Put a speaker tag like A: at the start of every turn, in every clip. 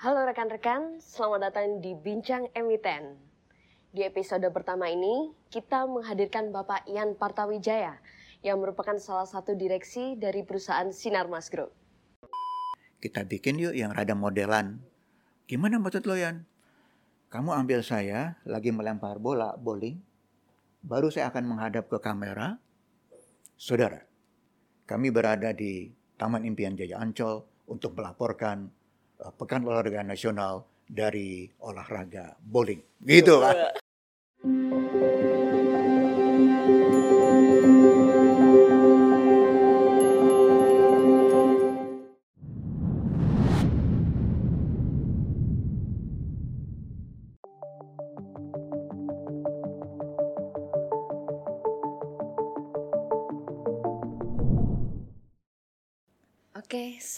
A: Halo rekan-rekan, selamat datang di Bincang Emiten. Di episode pertama ini, kita menghadirkan Bapak Ian Partawijaya yang merupakan salah satu direksi dari perusahaan Sinar Mas Group.
B: Kita bikin yuk yang rada modelan. Gimana maksud lo, Yan? Kamu ambil saya lagi melempar bola bowling, baru saya akan menghadap ke kamera. Saudara, kami berada di Taman Impian Jaya Ancol untuk melaporkan Pekan Olahraga Nasional dari olahraga bowling. Gitu kan?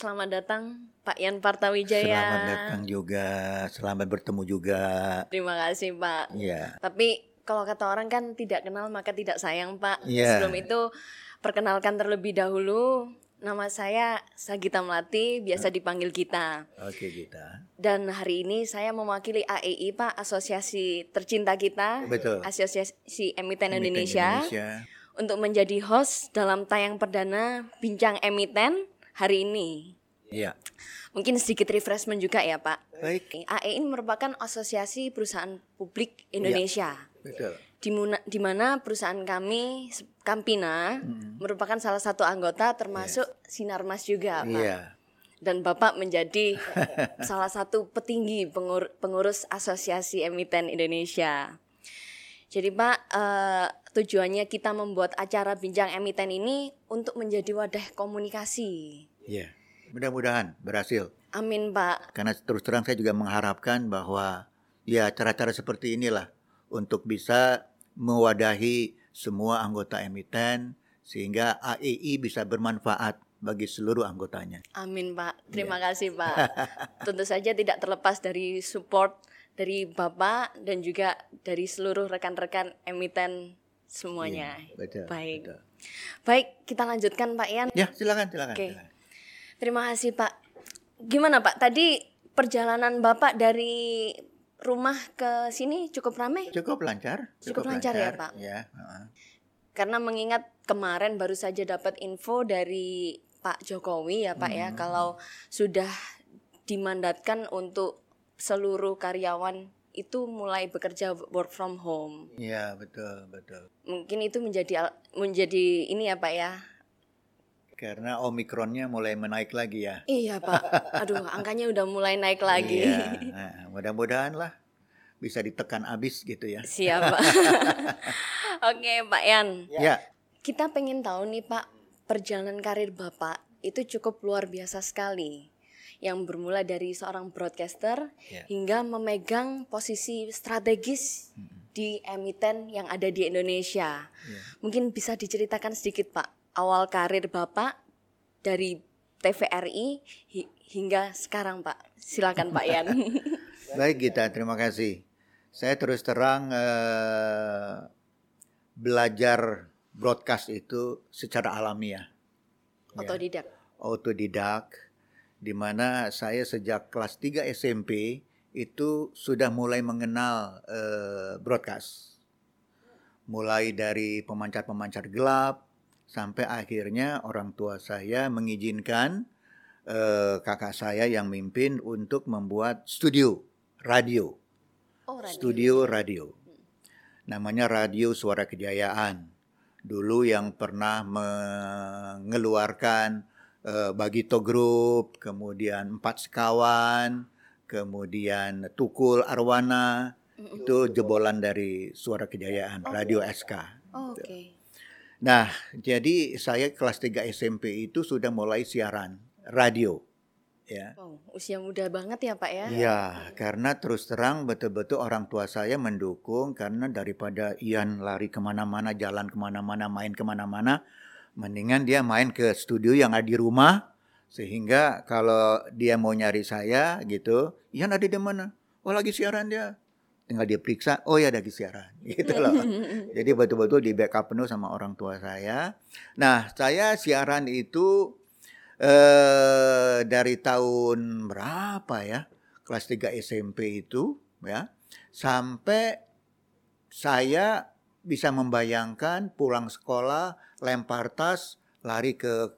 A: Selamat datang Pak Ian Partawijaya.
B: Selamat datang juga, selamat bertemu juga.
A: Terima kasih Pak.
B: Iya.
A: Tapi kalau kata orang kan tidak kenal maka tidak sayang Pak.
B: Iya.
A: Sebelum itu perkenalkan terlebih dahulu. Nama saya Sagita Melati, biasa dipanggil Gita.
B: Oke kita.
A: Dan hari ini saya mewakili AEI Pak, Asosiasi Tercinta Kita.
B: Betul.
A: Asosiasi Emiten
B: Emiten
A: Indonesia.
B: Indonesia.
A: Untuk menjadi host dalam tayang perdana Bincang Emiten hari ini.
B: Iya.
A: Mungkin sedikit refreshment juga ya Pak.
B: Baik.
A: AEI merupakan Asosiasi Perusahaan Publik Indonesia.
B: Betul.
A: Di, muna- di mana perusahaan kami Campina merupakan salah satu anggota termasuk Sinarmas juga, Pak.
B: Iya.
A: Dan Bapak menjadi salah satu petinggi pengur- pengurus Asosiasi Emiten Indonesia. Jadi Pak, eh, tujuannya kita membuat acara bincang emiten ini untuk menjadi wadah komunikasi.
B: Iya. Mudah-mudahan berhasil.
A: Amin Pak.
B: Karena terus terang saya juga mengharapkan bahwa ya cara-cara seperti inilah untuk bisa mewadahi semua anggota emiten sehingga AEI bisa bermanfaat bagi seluruh anggotanya.
A: Amin Pak, terima kasih Pak. Tentu saja tidak terlepas dari support dari Bapak dan juga dari seluruh rekan-rekan emiten semuanya.
B: Iya, betul,
A: Baik.
B: betul.
A: Baik, kita lanjutkan Pak Ian.
B: Ya, silakan, silakan.
A: Oke.
B: silakan.
A: Terima kasih Pak. Gimana Pak? Tadi perjalanan Bapak dari rumah ke sini cukup ramai?
B: Cukup lancar.
A: Cukup lancar ya, Pak?
B: Ya, heeh.
A: Karena mengingat kemarin baru saja dapat info dari Pak Jokowi ya Pak ya
B: Hmm.
A: kalau sudah dimandatkan untuk seluruh karyawan itu mulai bekerja work from home.
B: Iya, betul, betul.
A: Mungkin itu menjadi menjadi ini ya Pak ya.
B: Karena omikronnya mulai menaik lagi ya.
A: Iya Pak. Aduh, angkanya udah mulai naik lagi.
B: Iya, nah, mudah-mudahan lah bisa ditekan habis gitu ya.
A: Siap Pak. Oke Pak Yan.
B: Ya,
A: Kita pengen tahu nih Pak, perjalanan karir Bapak itu cukup luar biasa sekali. Yang bermula dari seorang broadcaster
B: Ya.
A: hingga memegang posisi strategis di emiten yang ada di Indonesia.
B: Ya.
A: Mungkin bisa diceritakan sedikit Pak, awal karir Bapak dari TVRI hi- hingga sekarang Pak. Silakan Pak Yan.
B: Baik Gita, terima kasih. Saya terus terang eh, belajar broadcast itu secara alamiah,
A: Otodidak.
B: autodidak, di mana saya sejak kelas 3 SMP itu sudah mulai mengenal eh, broadcast. Mulai dari pemancar-pemancar gelap sampai akhirnya orang tua saya mengizinkan eh, kakak saya yang mimpin untuk membuat studio radio
A: Oh, radio.
B: studio radio. Namanya Radio Suara Kejayaan. Dulu yang pernah mengeluarkan eh, Bagito Group, kemudian Empat Sekawan, kemudian Tukul Arwana, itu jebolan dari Suara Kejayaan, Radio SK.
A: Oh, Oke.
B: Nah, jadi saya kelas 3 SMP itu sudah mulai siaran radio. Ya.
A: Wow, usia muda banget ya Pak ya.
B: Iya, karena terus terang betul-betul orang tua saya mendukung karena daripada Ian lari ke mana-mana, jalan ke mana-mana, main ke mana-mana, mendingan dia main ke studio yang ada di rumah, sehingga kalau dia mau nyari saya gitu, Ian ada di mana? Oh lagi siaran dia. Tinggal dia periksa, oh ya lagi siaran, gitu loh. Jadi betul-betul di backup penuh sama orang tua saya. Nah, saya siaran itu eh dari tahun berapa ya? kelas 3 SMP itu ya sampai saya bisa membayangkan pulang sekolah lempar tas lari ke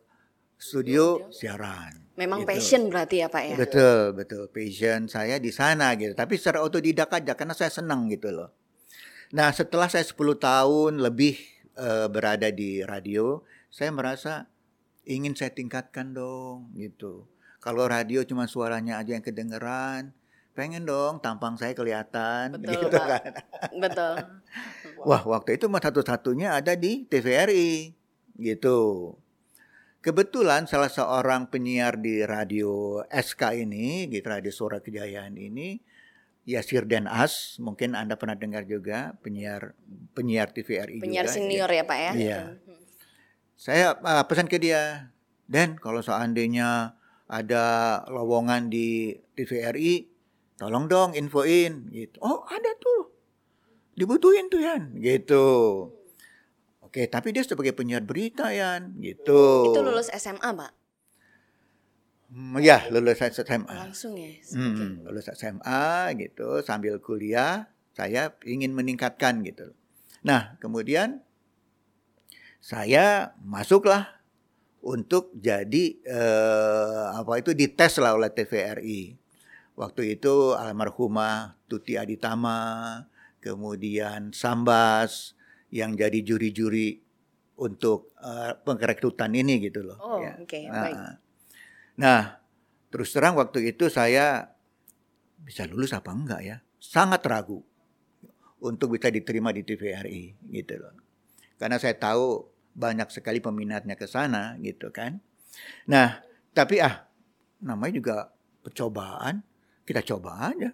B: studio siaran.
A: Memang
B: Gitu.
A: passion berarti ya Pak ya.
B: Betul, betul. Passion saya di sana gitu. Tapi secara otodidak aja karena saya senang gitu loh. Nah, setelah saya 10 tahun lebih eh, berada di radio, saya merasa ingin saya tingkatkan dong gitu. Kalau radio cuma suaranya aja yang kedengeran, pengen dong tampang saya kelihatan
A: Betul,
B: gitu
A: Pak.
B: kan.
A: Betul.
B: Wah, waktu itu mah satu-satunya ada di TVRI gitu. Kebetulan salah seorang penyiar di radio SK ini, di Radio Suara Kejayaan ini, Yasir Den As, mungkin Anda pernah dengar juga penyiar penyiar TVRI
A: Penyiar
B: juga.
A: senior ya Pak ya.
B: Iya. Saya uh, pesan ke dia, Den, kalau seandainya ada lowongan di TVRI, tolong dong infoin gitu. Oh, ada tuh. Dibutuhin tuh Yan, gitu. Oke, tapi dia sebagai penyiar berita Yan, gitu.
A: Itu lulus SMA Pak.
B: Hmm, ya, lulus SMA.
A: Langsung ya.
B: Hmm, lulus SMA gitu, sambil kuliah saya ingin meningkatkan gitu. Nah, kemudian saya masuklah untuk jadi eh, apa itu dites lah oleh TVRI. Waktu itu almarhumah Tuti Aditama, kemudian Sambas yang jadi juri-juri untuk eh, pengrekrutan ini gitu loh.
A: Oh,
B: ya.
A: oke,
B: Nah,
A: baik.
B: Nah, terus terang waktu itu saya bisa lulus apa enggak ya? Sangat ragu untuk bisa diterima di TVRI gitu loh. Karena saya tahu banyak sekali peminatnya ke sana gitu kan. Nah, tapi ah namanya juga percobaan, kita coba aja.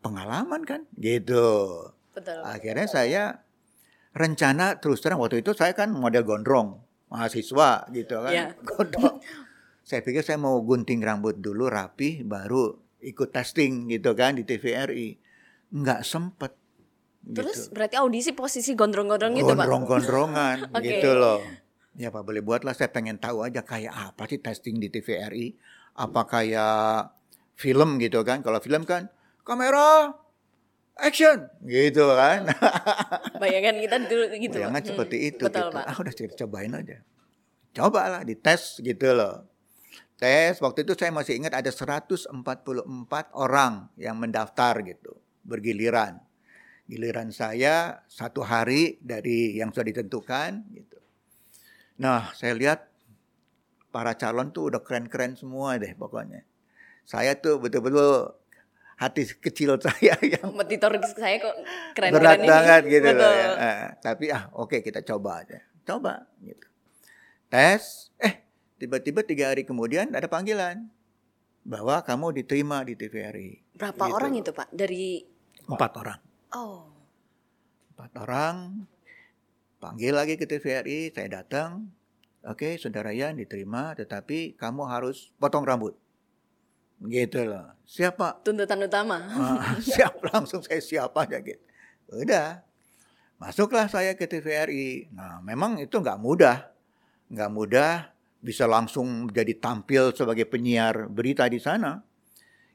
B: Pengalaman kan gitu.
A: Betul.
B: Akhirnya saya rencana terus terang waktu itu saya kan model gondrong mahasiswa gitu kan.
A: Iya.
B: Gondrong. saya pikir saya mau gunting rambut dulu rapi baru ikut testing gitu kan di TVRI. Nggak sempet.
A: Terus
B: gitu.
A: berarti audisi posisi gondrong-gondrong itu Pak.
B: Gondrong-gondrongan
A: Oke.
B: gitu loh. Ya Pak boleh buatlah saya pengen tahu aja kayak apa sih testing di TVRI. Apa kayak film gitu kan. Kalau film kan kamera action gitu kan.
A: Bayangan kita dulu gitu.
B: Bayangan
A: Hmm,
B: seperti itu
A: Betul
B: gitu.
A: Pak.
B: Ah udah coba- cobain aja. Cobalah dites gitu loh. Tes waktu itu saya masih ingat ada 144 orang yang mendaftar gitu, bergiliran. Giliran saya satu hari dari yang sudah ditentukan gitu. Nah, saya lihat para calon tuh udah keren-keren semua deh pokoknya. Saya tuh betul-betul hati kecil saya yang
A: Kompetitor saya kok keren-keren
B: berat
A: ini.
B: banget gitu loh
A: Betul.
B: ya. Eh, tapi ah oke kita coba aja. Coba gitu. Tes, eh tiba-tiba tiga hari kemudian ada panggilan bahwa kamu diterima di TVRI.
A: Berapa
B: Gitu.
A: orang itu Pak? Dari
B: Empat orang.
A: oh
B: Empat orang panggil lagi ke TVRI, saya datang. Oke, saudara Yan diterima, tetapi kamu harus potong rambut. Gitu loh. Siapa?
A: tuntutan utama.
B: Ah, siap langsung saya siap aja gitu. Udah. Masuklah saya ke TVRI. Nah, memang itu nggak mudah. Nggak mudah bisa langsung jadi tampil sebagai penyiar berita di sana.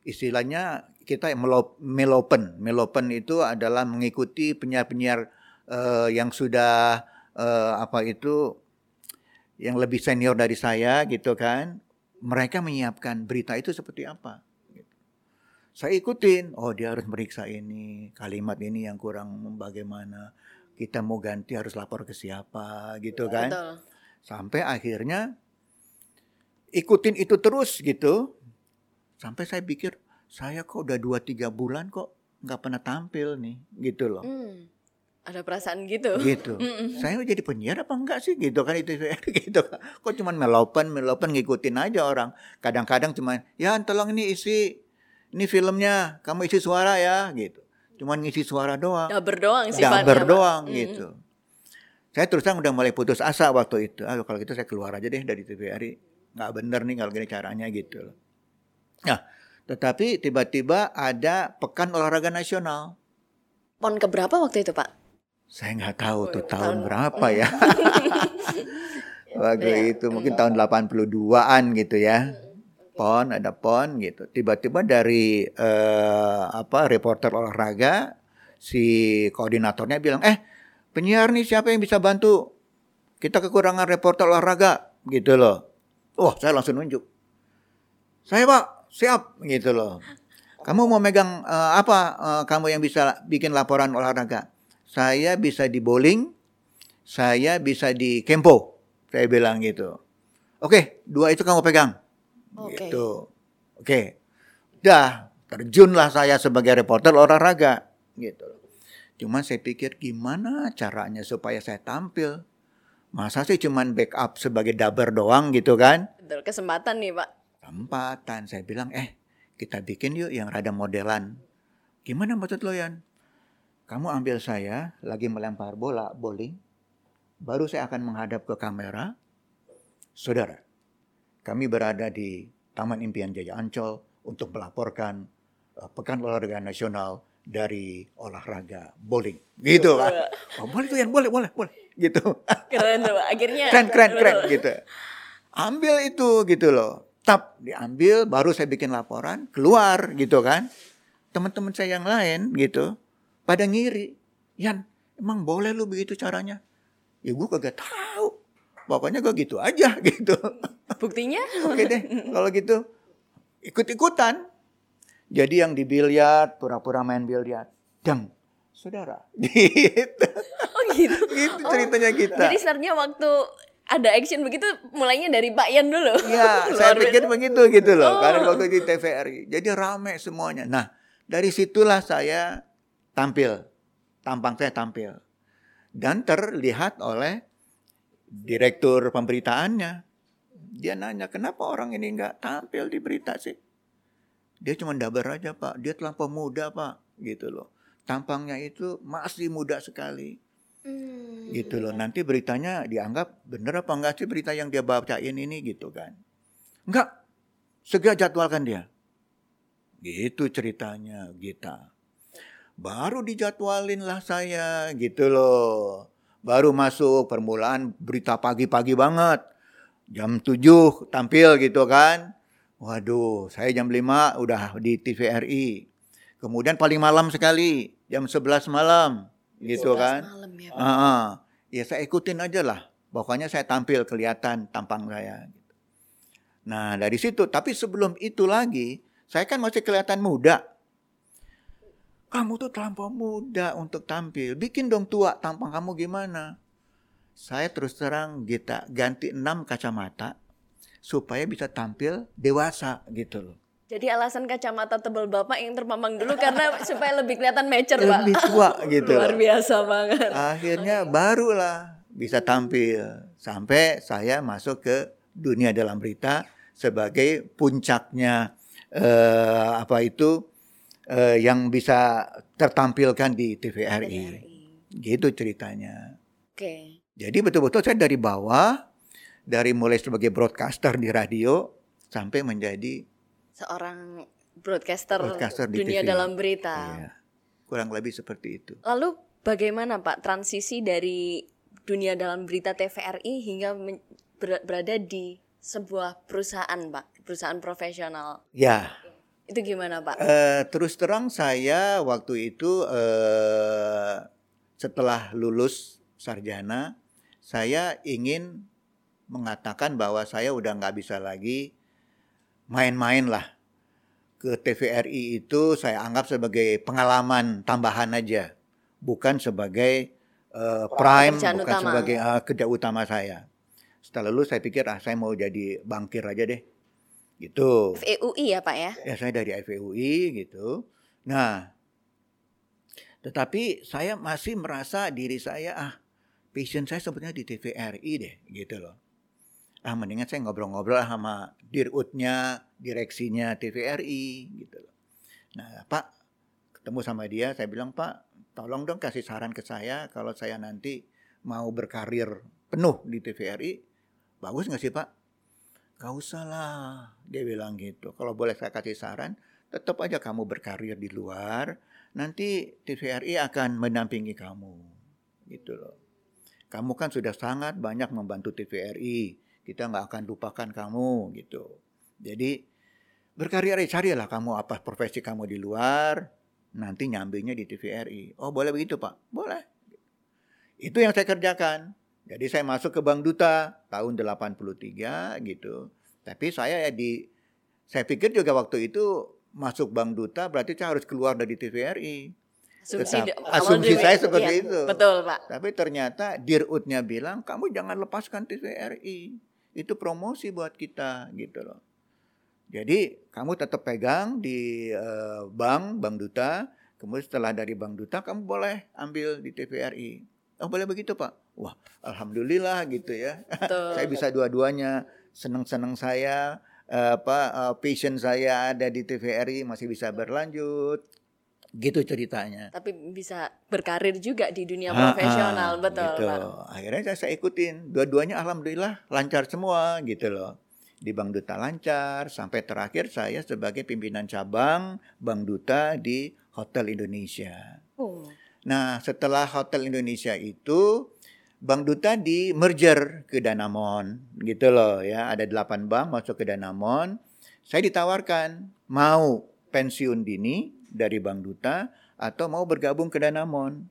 B: Istilahnya kita melop, melopen. Melopen itu adalah mengikuti penyiar-penyiar eh, yang sudah eh, apa itu yang lebih senior dari saya gitu kan. Mereka menyiapkan berita itu seperti apa saya ikutin oh dia harus meriksa ini kalimat ini yang kurang bagaimana kita mau ganti harus lapor ke siapa gitu kan
A: Betul.
B: sampai akhirnya ikutin itu terus gitu sampai saya pikir saya kok udah dua tiga bulan kok nggak pernah tampil nih gitu loh
A: Hmm. Ada perasaan gitu.
B: gitu.
A: Mm-mm.
B: saya jadi penyiar apa enggak sih? Gitu kan itu gitu kok cuman melopen melopen ngikutin aja orang. Kadang-kadang cuman ya tolong ini isi ini filmnya kamu isi suara ya gitu. Cuman ngisi suara doang.
A: Daber doang sih
B: Daber
A: Pak.
B: doang
A: Mm.
B: gitu. Saya terus terang udah mulai putus asa waktu itu. Ah kalau gitu saya keluar aja deh dari TVRI nggak bener nih kalau gini caranya gitu loh. Nah tetapi tiba-tiba ada pekan olahraga nasional.
A: Pon keberapa waktu itu Pak?
B: Saya nggak tahu
A: Oh,
B: tuh
A: tahun-
B: tahun berapa ya. Waktu
A: Iya.
B: itu mungkin tahun 82-an gitu ya. pon ada pon gitu. Tiba-tiba dari eh, apa reporter olahraga si koordinatornya bilang eh penyiar nih siapa yang bisa bantu? Kita kekurangan reporter olahraga. Gitu loh. Wah saya langsung nunjuk. Saya pak siap. Gitu loh. Kamu mau megang uh, apa uh, kamu yang bisa bikin laporan olahraga saya bisa di bowling saya bisa di kempo saya bilang gitu oke dua itu kamu pegang
A: Oke.
B: gitu oke dah terjunlah saya sebagai reporter olahraga gitu Cuma saya pikir gimana caranya supaya saya tampil. Masa sih cuman backup sebagai daber doang gitu kan?
A: Betul, kesempatan nih Pak.
B: Kesempatan. Saya bilang, eh kita bikin yuk yang rada modelan. Gimana maksud lo Yan? Kamu ambil saya lagi melempar bola bowling. Baru saya akan menghadap ke kamera. Saudara, kami berada di Taman Impian Jaya Ancol untuk melaporkan uh, Pekan Olahraga Nasional dari olahraga bowling. Gitu kan. Oh, boleh tuh Yan, boleh, boleh, boleh. Gitu.
A: Keren tuh Pak. Akhirnya
B: keren, keren, keren gitu. Ambil itu gitu loh. Tap, diambil, baru saya bikin laporan, keluar gitu kan. Teman-teman saya yang lain gitu, pada ngiri. Yan, emang boleh lu begitu caranya? Ya gue kagak tahu. Pokoknya gue gitu aja gitu.
A: Buktinya?
B: Oke deh, kalau gitu ikut-ikutan. Jadi yang di biliar, pura-pura main biliar. Dang, saudara. Gitu.
A: Oh gitu.
B: Gitu ceritanya kita.
A: Jadi sebenarnya waktu ada action begitu mulainya dari Pak Yan dulu.
B: Iya, saya pikir begitu gitu loh.
A: Oh.
B: Karena waktu di TVRI. Jadi rame semuanya. Nah, dari situlah saya tampil. Tampang saya tampil. Dan terlihat oleh direktur pemberitaannya. Dia nanya, kenapa orang ini nggak tampil di berita sih? Dia cuma dabar aja pak. Dia terlampau muda pak. Gitu loh. Tampangnya itu masih muda sekali.
A: Hmm.
B: Gitu loh. Nanti beritanya dianggap bener apa enggak sih berita yang dia bacain ini gitu kan. Enggak. Segera jadwalkan dia. Gitu ceritanya kita. Baru dijadwalin lah saya gitu loh. Baru masuk permulaan berita pagi-pagi banget. Jam 7 tampil gitu kan. Waduh, saya jam 5 udah di TVRI. Kemudian paling malam sekali, jam 11 malam. Gitu
A: 11
B: kan.
A: Malam ya. Pak.
B: Ah, ah. ya saya ikutin aja lah. Pokoknya saya tampil kelihatan tampang saya. gitu. Nah dari situ, tapi sebelum itu lagi, saya kan masih kelihatan muda. Kamu tuh terlampau muda untuk tampil. Bikin dong tua tampang kamu gimana? Saya terus terang kita ganti 6 kacamata supaya bisa tampil dewasa gitu loh.
A: Jadi alasan kacamata tebal Bapak yang terpampang dulu karena supaya lebih kelihatan mature, Pak.
B: Lebih tua gitu
A: Luar biasa banget.
B: Akhirnya barulah bisa tampil sampai saya masuk ke dunia dalam berita sebagai puncaknya eh, apa itu eh, yang bisa tertampilkan di TVRI.
A: TVRI.
B: Gitu ceritanya.
A: Oke.
B: Jadi betul-betul saya dari bawah dari mulai sebagai broadcaster di radio sampai menjadi
A: Seorang broadcaster,
B: broadcaster di
A: dunia
B: TV.
A: dalam berita.
B: Iya. Kurang lebih seperti itu.
A: Lalu bagaimana Pak transisi dari dunia dalam berita TVRI hingga berada di sebuah perusahaan Pak, perusahaan profesional.
B: Ya,
A: Itu gimana Pak?
B: Eh, terus terang saya waktu itu eh, setelah lulus sarjana, saya ingin mengatakan bahwa saya udah nggak bisa lagi main-main lah ke TVRI itu saya anggap sebagai pengalaman tambahan aja, bukan sebagai eh, prime,
A: Pekerjaan
B: bukan
A: utama.
B: sebagai eh, kerja utama saya. Setelah lulus saya pikir ah saya mau jadi bankir aja deh, gitu.
A: FEUI ya Pak ya?
B: Ya saya dari FEUI gitu. Nah, tetapi saya masih merasa diri saya ah passion saya sebenarnya di TVRI deh gitu loh. Ah mendingan saya ngobrol-ngobrol sama dirutnya, direksinya TVRI gitu loh. Nah Pak ketemu sama dia saya bilang Pak tolong dong kasih saran ke saya kalau saya nanti mau berkarir penuh di TVRI bagus nggak sih Pak? Gak usah lah, dia bilang gitu. Kalau boleh saya kasih saran, tetap aja kamu berkarir di luar, nanti TVRI akan mendampingi kamu. Gitu loh. Kamu kan sudah sangat banyak membantu TVRI, kita nggak akan lupakan kamu gitu. Jadi berkarir carilah kamu apa profesi kamu di luar, nanti nyambinya di TVRI. Oh boleh begitu pak? Boleh. Itu yang saya kerjakan. Jadi saya masuk ke Bank Duta tahun 83 gitu. Tapi saya ya di saya pikir juga waktu itu masuk Bank Duta berarti saya harus keluar dari TVRI.
A: Asumsi,
B: Tetap, asumsi
A: dulu-
B: saya seperti
A: iya,
B: itu.
A: Betul, Pak.
B: Tapi ternyata Dirutnya bilang kamu jangan lepaskan TVRI. Itu promosi buat kita gitu loh. Jadi kamu tetap pegang di eh, bank, Bank Duta. Kemudian setelah dari Bank Duta kamu boleh ambil di TVRI. Oh boleh begitu Pak? Wah Alhamdulillah gitu ya. Saya bisa dua-duanya. Senang-senang saya, eh, apa eh, passion saya ada di TVRI masih bisa berlanjut. Gitu ceritanya.
A: Tapi bisa berkarir juga di dunia
B: Ah,
A: profesional, betul,
B: gitu.
A: Pak.
B: Akhirnya saya, saya ikutin. Dua-duanya alhamdulillah lancar semua gitu loh. Di Bank Duta lancar sampai terakhir saya sebagai pimpinan cabang Bank Duta di Hotel Indonesia.
A: Oh,
B: Nah, setelah Hotel Indonesia itu Bank Duta di merger ke Danamon gitu loh ya. Ada delapan bank masuk ke Danamon. Saya ditawarkan mau pensiun dini dari Bank Duta atau mau bergabung ke Danamon.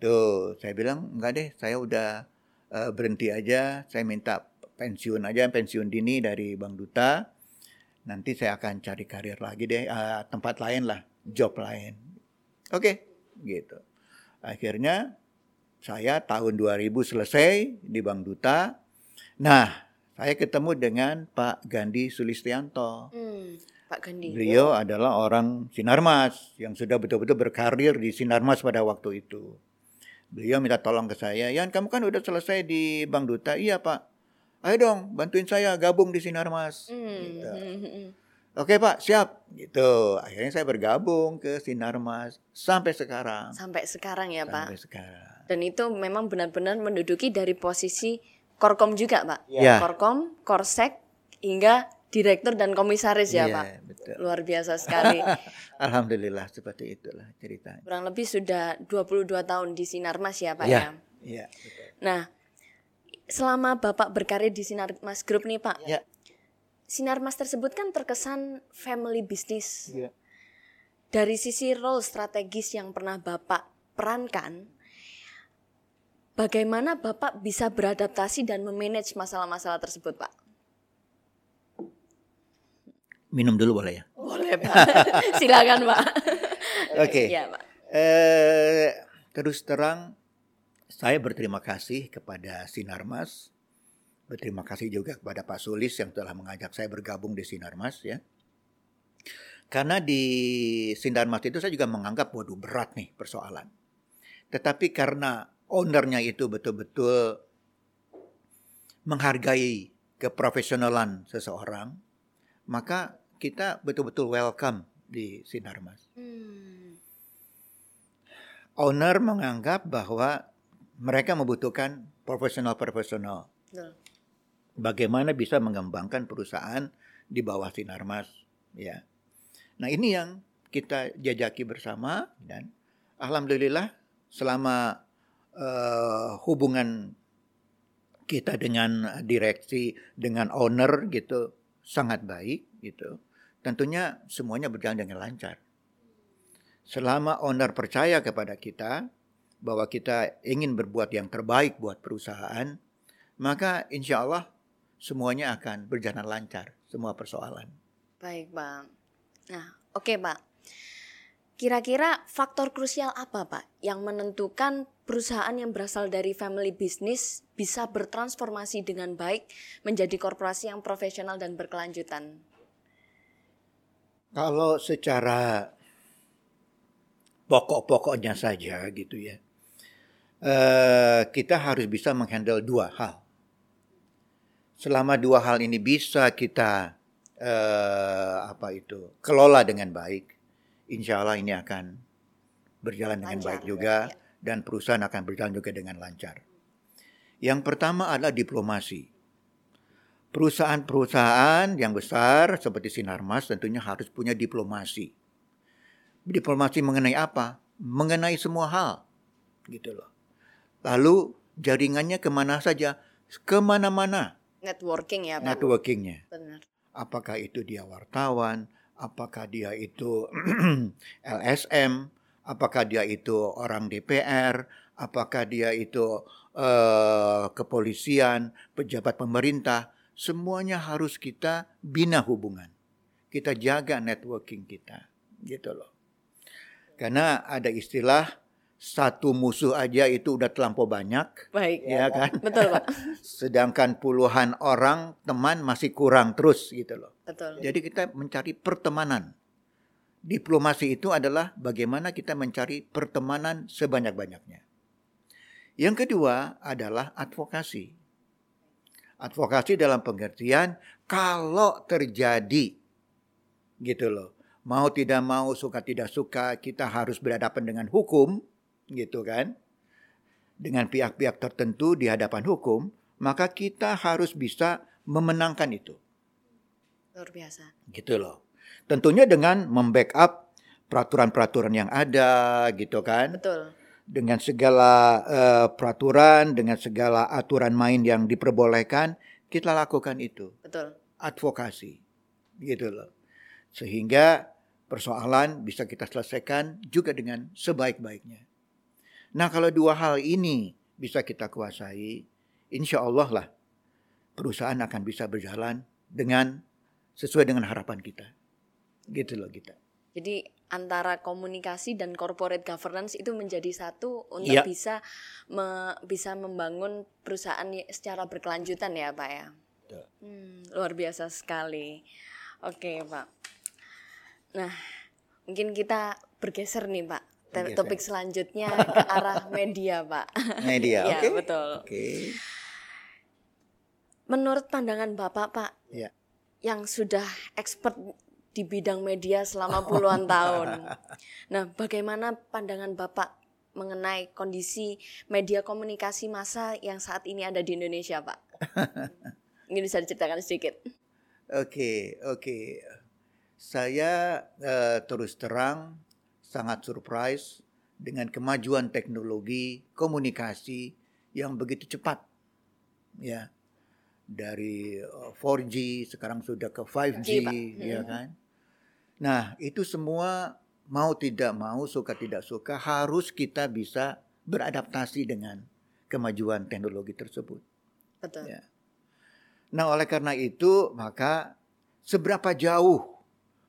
B: Tuh, saya bilang enggak deh, saya udah eh, berhenti aja. Saya minta pensiun aja, pensiun dini dari Bank Duta. Nanti saya akan cari karir lagi deh, eh, tempat lain lah, job lain. Oke, gitu. Akhirnya saya tahun 2000 selesai di Bank Duta. Nah, saya ketemu dengan Pak Gandhi Sulistianto.
A: hmm, Pak Gandhi.
B: Beliau adalah orang Sinarmas yang sudah betul-betul berkarir di Sinarmas pada waktu itu. Beliau minta tolong ke saya, Yan kamu kan udah selesai di Bank Duta. Iya Pak, ayo dong bantuin saya gabung di Sinarmas.
A: Hmm,
B: Gitu. Oke Pak, siap. Gitu. Akhirnya saya bergabung ke Sinarmas sampai sekarang.
A: Sampai sekarang ya, Pak.
B: Sampai sekarang.
A: Dan itu memang benar-benar menduduki dari posisi Korkom juga, Pak.
B: Iya.
A: Korkom, Korsek, hingga direktur dan komisaris ya,
B: Iya,
A: Pak.
B: betul.
A: Luar biasa sekali.
B: Alhamdulillah seperti itulah ceritanya.
A: Kurang lebih sudah 22 tahun di Sinarmas ya, Pak
B: Iya.
A: ya.
B: Iya, betul.
A: Nah, selama Bapak berkarir di Sinarmas Group nih, Pak.
B: Ya.
A: Sinarmas tersebut kan terkesan family business.
B: Iya.
A: Dari sisi role strategis yang pernah Bapak perankan, bagaimana Bapak bisa beradaptasi dan memanage masalah-masalah tersebut, Pak?
B: Minum dulu boleh ya?
A: Boleh, Pak. Silakan, Pak.
B: Oke.
A: Iya, Pak.
B: Eh, terus terang saya berterima kasih kepada Sinarmas. Berterima kasih juga kepada Pak Sulis yang telah mengajak saya bergabung di Sinarmas ya. Karena di Sinarmas itu saya juga menganggap waduh berat nih persoalan. Tetapi karena ownernya itu betul-betul menghargai keprofesionalan seseorang, maka kita betul-betul welcome di Sinarmas
A: Hmm.
B: owner menganggap bahwa mereka membutuhkan profesional-profesional. Bagaimana bisa mengembangkan perusahaan di bawah Sinarmas, ya. Nah ini yang kita jajaki bersama dan alhamdulillah selama eh, hubungan kita dengan direksi, dengan owner gitu sangat baik gitu. Tentunya semuanya berjalan dengan lancar selama owner percaya kepada kita bahwa kita ingin berbuat yang terbaik buat perusahaan, maka insya Allah semuanya akan berjalan lancar, semua persoalan.
A: Baik, Pak. Nah, oke, Pak. Kira-kira faktor krusial apa, Pak, yang menentukan perusahaan yang berasal dari family business bisa bertransformasi dengan baik menjadi korporasi yang profesional dan berkelanjutan?
B: Kalau secara pokok-pokoknya saja gitu ya, eh, kita harus bisa menghandle dua hal. Selama dua hal ini bisa kita eh, apa itu kelola dengan baik, insya Allah ini akan berjalan dengan
A: Lancar,
B: baik juga
A: ya.
B: dan perusahaan akan berjalan juga dengan lancar. Yang pertama adalah diplomasi. Perusahaan-perusahaan yang besar seperti Sinarmas tentunya harus punya diplomasi. Diplomasi mengenai apa? Mengenai semua hal. Gitu loh. Lalu jaringannya ke mana saja? Ke mana-mana
A: Networking ya, Pak.
B: networkingnya.
A: Benar.
B: apakah itu dia wartawan, apakah dia itu LSM, apakah dia itu orang DPR, apakah dia itu uh, kepolisian, pejabat pemerintah, semuanya harus kita bina hubungan. Kita jaga networking kita, gitu loh. Karena ada istilah satu musuh aja itu udah terlampau banyak.
A: Baik.
B: Ya, kan?
A: Betul, Pak.
B: Sedangkan puluhan orang teman masih kurang terus gitu loh.
A: Betul.
B: Jadi kita mencari pertemanan. Diplomasi itu adalah bagaimana kita mencari pertemanan sebanyak-banyaknya. Yang kedua adalah advokasi. Advokasi dalam pengertian kalau terjadi gitu loh. Mau tidak mau, suka tidak suka, kita harus berhadapan dengan hukum, gitu kan. Dengan pihak-pihak tertentu di hadapan hukum, maka kita harus bisa memenangkan itu.
A: Luar biasa.
B: Gitu loh. Tentunya dengan membackup peraturan-peraturan yang ada, gitu kan.
A: Betul.
B: Dengan segala uh, peraturan, dengan segala aturan main yang diperbolehkan, kita lakukan itu.
A: Betul.
B: Advokasi, gitu loh. Sehingga persoalan bisa kita selesaikan juga dengan sebaik-baiknya. Nah kalau dua hal ini bisa kita kuasai, insya Allah lah perusahaan akan bisa berjalan dengan sesuai dengan harapan kita. Gitu loh kita.
A: Jadi antara komunikasi dan corporate governance itu menjadi satu untuk
B: ya.
A: bisa me, bisa membangun perusahaan secara berkelanjutan ya Pak ya. Hmm, luar biasa sekali. Oke Pak. Nah, mungkin kita bergeser nih Pak. Bergeser. Topik selanjutnya ke arah media Pak.
B: Media,
A: ya,
B: oke. Okay.
A: betul.
B: Oke. Okay.
A: Menurut pandangan Bapak Pak,
B: ya.
A: yang sudah expert di bidang media selama puluhan tahun. Nah, bagaimana pandangan Bapak mengenai kondisi media komunikasi massa yang saat ini ada di Indonesia, Pak? Ini bisa diceritakan sedikit.
B: Oke, okay, oke. Okay saya uh, terus terang sangat surprise dengan kemajuan teknologi komunikasi yang begitu cepat ya. Dari 4G eh, sekarang sudah ke 5G ya kan? Nah itu semua mau tidak mau suka tidak suka harus kita bisa beradaptasi dengan kemajuan teknologi tersebut.
A: Betul.
B: Ya. Nah oleh karena itu maka seberapa jauh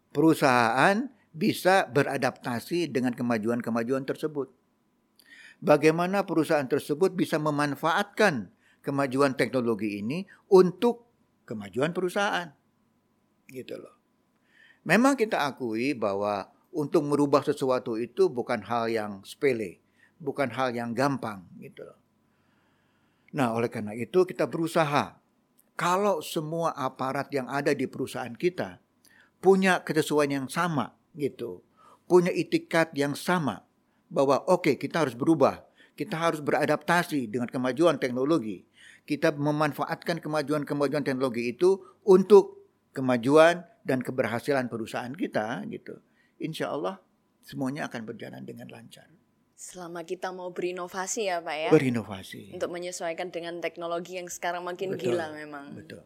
B: perusahaan bisa beradaptasi dengan kemajuan-kemajuan tersebut. Bagaimana perusahaan tersebut bisa memanfaatkan kemajuan teknologi ini untuk kemajuan perusahaan. Gitu loh. Memang kita akui bahwa untuk merubah sesuatu itu bukan hal yang sepele, bukan hal yang gampang gitu loh. Nah, oleh karena itu kita berusaha kalau semua aparat yang ada di perusahaan kita punya kesesuaian yang sama gitu. Punya itikat yang sama bahwa oke okay, kita harus berubah. Kita harus beradaptasi dengan kemajuan teknologi. Kita memanfaatkan kemajuan-kemajuan teknologi itu untuk kemajuan dan keberhasilan perusahaan kita gitu. Insya Allah semuanya akan berjalan dengan lancar.
A: Selama kita mau berinovasi ya Pak ya.
B: Berinovasi.
A: Untuk menyesuaikan dengan teknologi yang sekarang makin
B: betul,
A: gila memang.
B: Betul.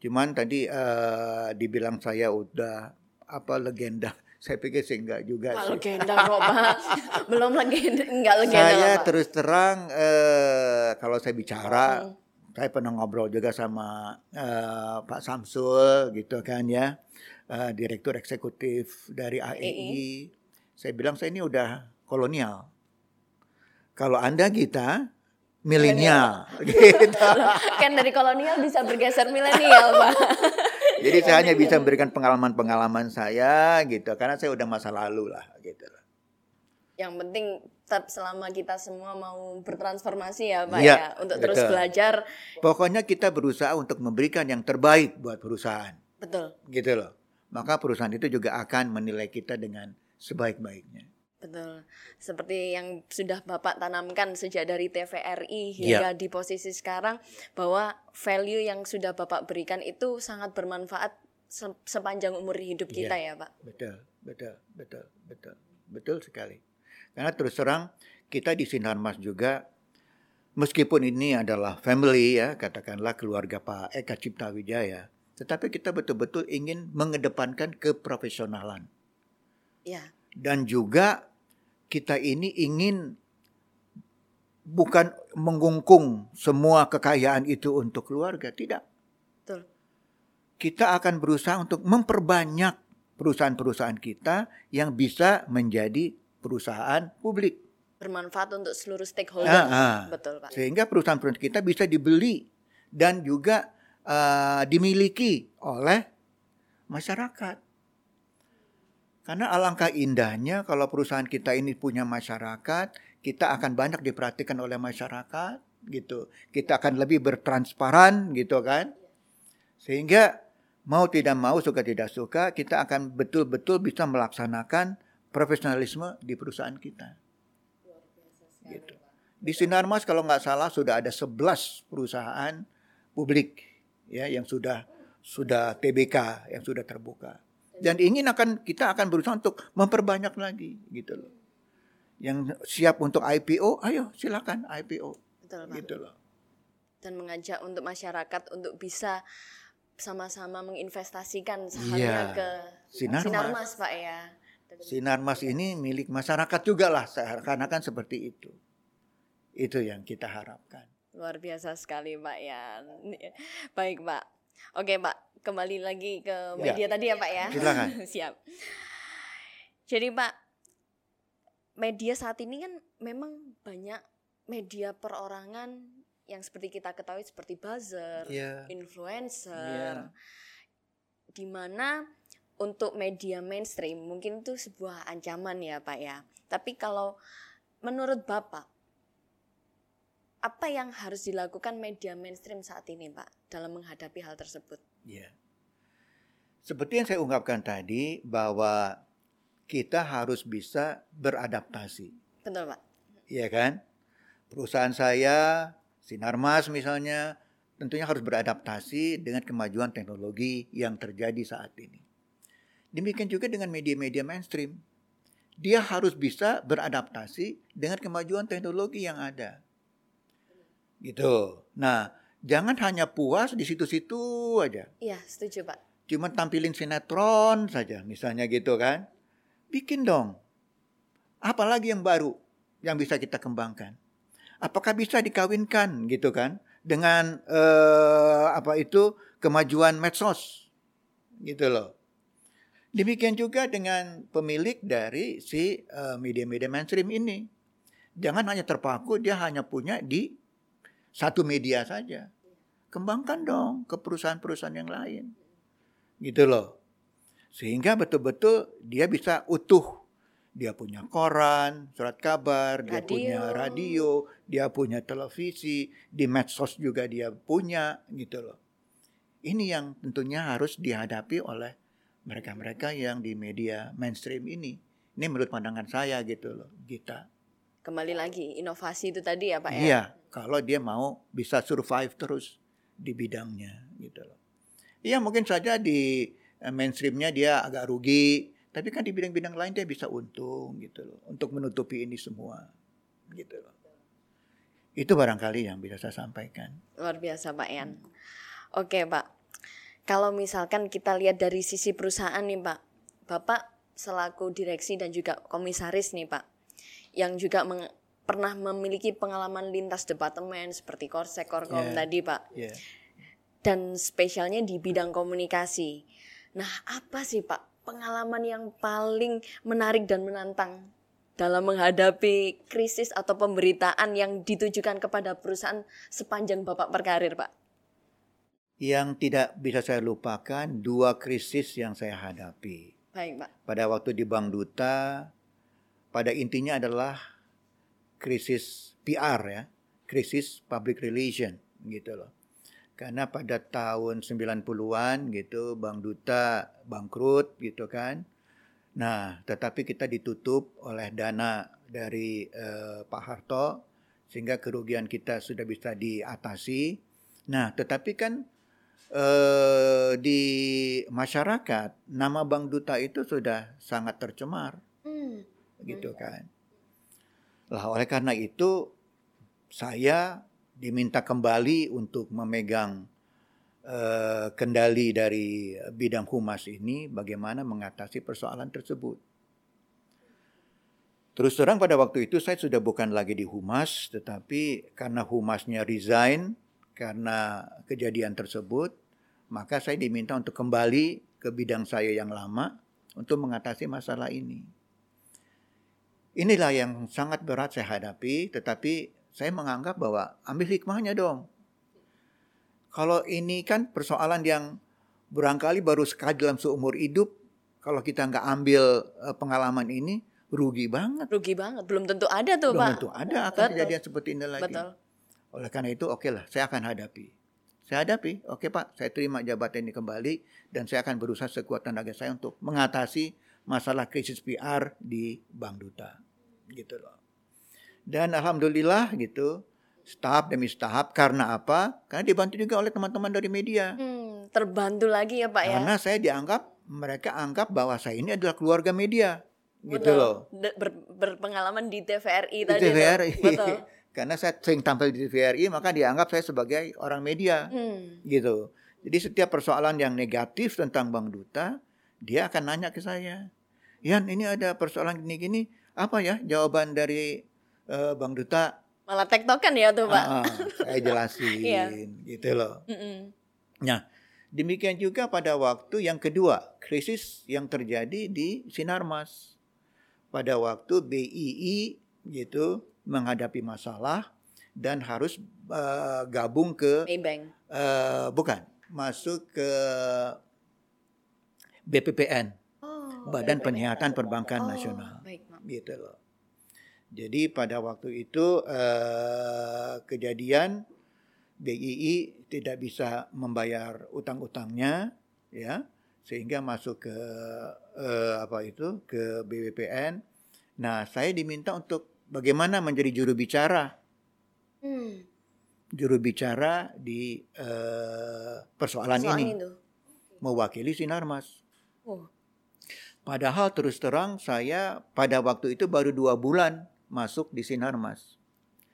B: Cuman tadi uh, dibilang saya udah apa legenda. Saya pikir sih enggak juga
A: Pak
B: sih.
A: legenda kok Pak. Belum legenda, enggak legenda
B: Saya
A: Pak.
B: terus terang uh, kalau saya bicara
A: Hmm.
B: saya pernah ngobrol juga sama uh, Pak Samsul gitu kan ya. Uh, Direktur Eksekutif dari AEI. Saya bilang saya ini udah kolonial. Kalau Anda kita milenial gitu.
A: kan dari kolonial bisa bergeser milenial, Pak.
B: Jadi saya hanya bisa memberikan pengalaman-pengalaman saya gitu karena saya udah masa lalu lah gitu.
A: Yang penting tetap selama kita semua mau bertransformasi ya, Pak
B: ya,
A: ya, untuk
B: betul.
A: terus belajar.
B: Pokoknya kita berusaha untuk memberikan yang terbaik buat perusahaan.
A: Betul.
B: Gitu loh. Maka perusahaan itu juga akan menilai kita dengan sebaik-baiknya.
A: Betul. Seperti yang sudah Bapak tanamkan sejak dari TVRI hingga
B: Ya.
A: di posisi sekarang bahwa value yang sudah Bapak berikan itu sangat bermanfaat se- sepanjang umur hidup
B: Ya.
A: kita ya, Pak.
B: Betul, betul, betul, betul. Betul sekali. Karena terus terang kita di Sinar Mas juga meskipun ini adalah family ya, katakanlah keluarga Pak Eka Cipta Wijaya, tetapi kita betul-betul ingin mengedepankan keprofesionalan.
A: Ya.
B: Dan juga kita ini ingin bukan mengungkung semua kekayaan itu untuk keluarga, tidak.
A: Betul.
B: Kita akan berusaha untuk memperbanyak perusahaan-perusahaan kita yang bisa menjadi perusahaan publik.
A: Bermanfaat untuk seluruh stakeholder.
B: Ah, ah.
A: Betul, Pak.
B: Sehingga perusahaan-perusahaan kita bisa dibeli dan juga uh, dimiliki oleh masyarakat. Karena alangkah indahnya kalau perusahaan kita ini punya masyarakat, kita akan banyak diperhatikan oleh masyarakat gitu. Kita akan lebih bertransparan gitu kan. Sehingga mau tidak mau suka tidak suka kita akan betul-betul bisa melaksanakan profesionalisme di perusahaan kita. Gitu. Di Sinarmas kalau nggak salah sudah ada 11 perusahaan publik ya yang sudah sudah TBK yang sudah terbuka dan ingin akan kita akan berusaha untuk memperbanyak lagi gitu loh. Yang siap untuk IPO, ayo silakan IPO.
A: Betul, Pak.
B: Gitu loh.
A: Dan mengajak untuk masyarakat untuk bisa sama-sama menginvestasikan sahamnya
B: Iya.
A: ke
B: Sinarmas.
A: Sinarmas, Pak ya.
B: Sinarmas ini milik masyarakat juga lah seakan-akan seperti itu. Itu yang kita harapkan.
A: Luar biasa sekali Pak ya. Baik Pak. Oke Pak, kembali lagi ke media tadi ya Pak ya.
B: Silakan.
A: Siap. Jadi Pak, media saat ini kan memang banyak media perorangan yang seperti kita ketahui seperti buzzer,
B: Iya.
A: influencer, di mana untuk media mainstream mungkin itu sebuah ancaman ya Pak ya. Tapi kalau menurut Bapak, apa yang harus dilakukan media mainstream saat ini Pak dalam menghadapi hal tersebut?
B: Iya. Seperti yang saya ungkapkan tadi bahwa kita harus bisa beradaptasi.
A: Betul Pak?
B: Iya kan? Perusahaan saya, Sinarmas misalnya, tentunya harus beradaptasi dengan kemajuan teknologi yang terjadi saat ini. Demikian juga dengan media-media mainstream. Dia harus bisa beradaptasi dengan kemajuan teknologi yang ada. Gitu. Nah, jangan hanya puas di situ-situ aja.
A: Iya setuju Pak.
B: Cuma tampilin sinetron saja misalnya gitu kan. Bikin dong. Apalagi yang baru yang bisa kita kembangkan. Apakah bisa dikawinkan gitu kan dengan eh, apa itu kemajuan medsos gitu loh. Demikian juga dengan pemilik dari si eh, media-media mainstream ini. Jangan hanya terpaku dia hanya punya di satu media saja. Kembangkan dong ke perusahaan-perusahaan yang lain. Gitu loh. Sehingga betul-betul dia bisa utuh. Dia punya koran, surat kabar, dia
A: Radio.
B: punya radio, dia punya televisi, di medsos juga dia punya gitu loh. Ini yang tentunya harus dihadapi oleh mereka-mereka yang di media mainstream ini. Ini menurut pandangan saya gitu loh, kita.
A: Kembali lagi inovasi itu tadi ya Pak ya.
B: Iya, kalau dia mau bisa survive terus di bidangnya gitu loh. Iya mungkin saja di eh, mainstreamnya dia agak rugi, tapi kan di bidang-bidang lain dia bisa untung gitu loh untuk menutupi ini semua gitu loh. Itu barangkali yang bisa saya sampaikan.
A: Luar biasa Pak Yan. Oke Pak, kalau misalkan kita lihat dari sisi perusahaan nih Pak, Bapak selaku direksi dan juga komisaris nih Pak, yang juga pernah memiliki pengalaman lintas departemen seperti Korsek, Korkom
B: Yeah.
A: tadi Pak,
B: Ya.
A: dan spesialnya di bidang komunikasi. Nah apa sih Pak pengalaman yang paling menarik dan menantang dalam menghadapi krisis atau pemberitaan yang ditujukan kepada perusahaan sepanjang Bapak berkarir Pak?
B: Yang tidak bisa saya lupakan dua krisis yang saya hadapi.
A: Baik Pak.
B: pada waktu di Bank Duta pada intinya adalah krisis PR ya, krisis public relation gitu loh. Karena pada tahun 90-an gitu Bank Duta bangkrut gitu kan. Nah, tetapi kita ditutup oleh dana dari eh, Pak Harto sehingga kerugian kita sudah bisa diatasi. Nah, tetapi kan eh, di masyarakat nama Bank Duta itu sudah sangat tercemar
A: Hmm.
B: gitu kan. Lah oleh karena itu saya diminta kembali untuk memegang eh, kendali dari bidang humas ini bagaimana mengatasi persoalan tersebut. Terus terang pada waktu itu saya sudah bukan lagi di humas, tetapi karena humasnya resign karena kejadian tersebut, maka saya diminta untuk kembali ke bidang saya yang lama untuk mengatasi masalah ini. Inilah yang sangat berat saya hadapi, tetapi saya menganggap bahwa ambil hikmahnya dong. Kalau ini kan persoalan yang barangkali baru sekali dalam seumur hidup, kalau kita nggak ambil eh, pengalaman ini, rugi banget.
A: Rugi banget, belum tentu ada tuh
B: Belum
A: Pak.
B: tentu ada akan
A: Betul.
B: kejadian seperti ini lagi.
A: Betul.
B: Oleh karena itu, oke lah, saya akan hadapi. Saya hadapi, oke Pak, saya terima jabatan ini kembali dan saya akan berusaha sekuat tenaga saya untuk mengatasi masalah krisis PR di Bank Duta. Gitu loh. Dan alhamdulillah gitu, tahap demi tahap karena apa? Karena dibantu juga oleh teman-teman dari media.
A: Hmm, terbantu lagi ya Pak ya.
B: Karena saya dianggap mereka anggap bahwa saya ini adalah keluarga media. Gitu
A: Betul.
B: loh.
A: Ber- berpengalaman di TVRI
B: Di
A: tadi.
B: TVRI.
A: Betul.
B: Karena saya sering tampil di TVRI, maka dianggap saya sebagai orang media.
A: Hmm.
B: gitu. Jadi setiap persoalan yang negatif tentang Bank Duta, dia akan nanya ke saya. Yan, ini ada persoalan gini-gini, apa ya jawaban dari eh, Bank Duta?
A: Malah tektokan ya tuh Pak.
B: Ah, saya jelasin,
A: Iya.
B: gitu loh.
A: Mm-mm.
B: Nah, demikian juga pada waktu yang kedua, krisis yang terjadi di Sinarmas. Pada waktu BII gitu menghadapi masalah dan harus eh, gabung ke
A: Maybank.
B: Eh, bukan, masuk ke BPPN, Badan. Penyihatan Perbankan
A: Oh,
B: Nasional,
A: Baik, Pak.
B: gitu loh. Jadi pada waktu itu eh, kejadian BII tidak bisa membayar utang-utangnya, ya, sehingga masuk ke eh, apa itu ke BPPN. Nah, saya diminta untuk bagaimana menjadi juru bicara
A: Hmm.
B: juru bicara di eh, persoalan
A: Soal
B: ini,
A: itu.
B: mewakili Sinarmas.
A: Oh.
B: Padahal terus terang saya pada waktu itu baru dua bulan masuk di Sinarmas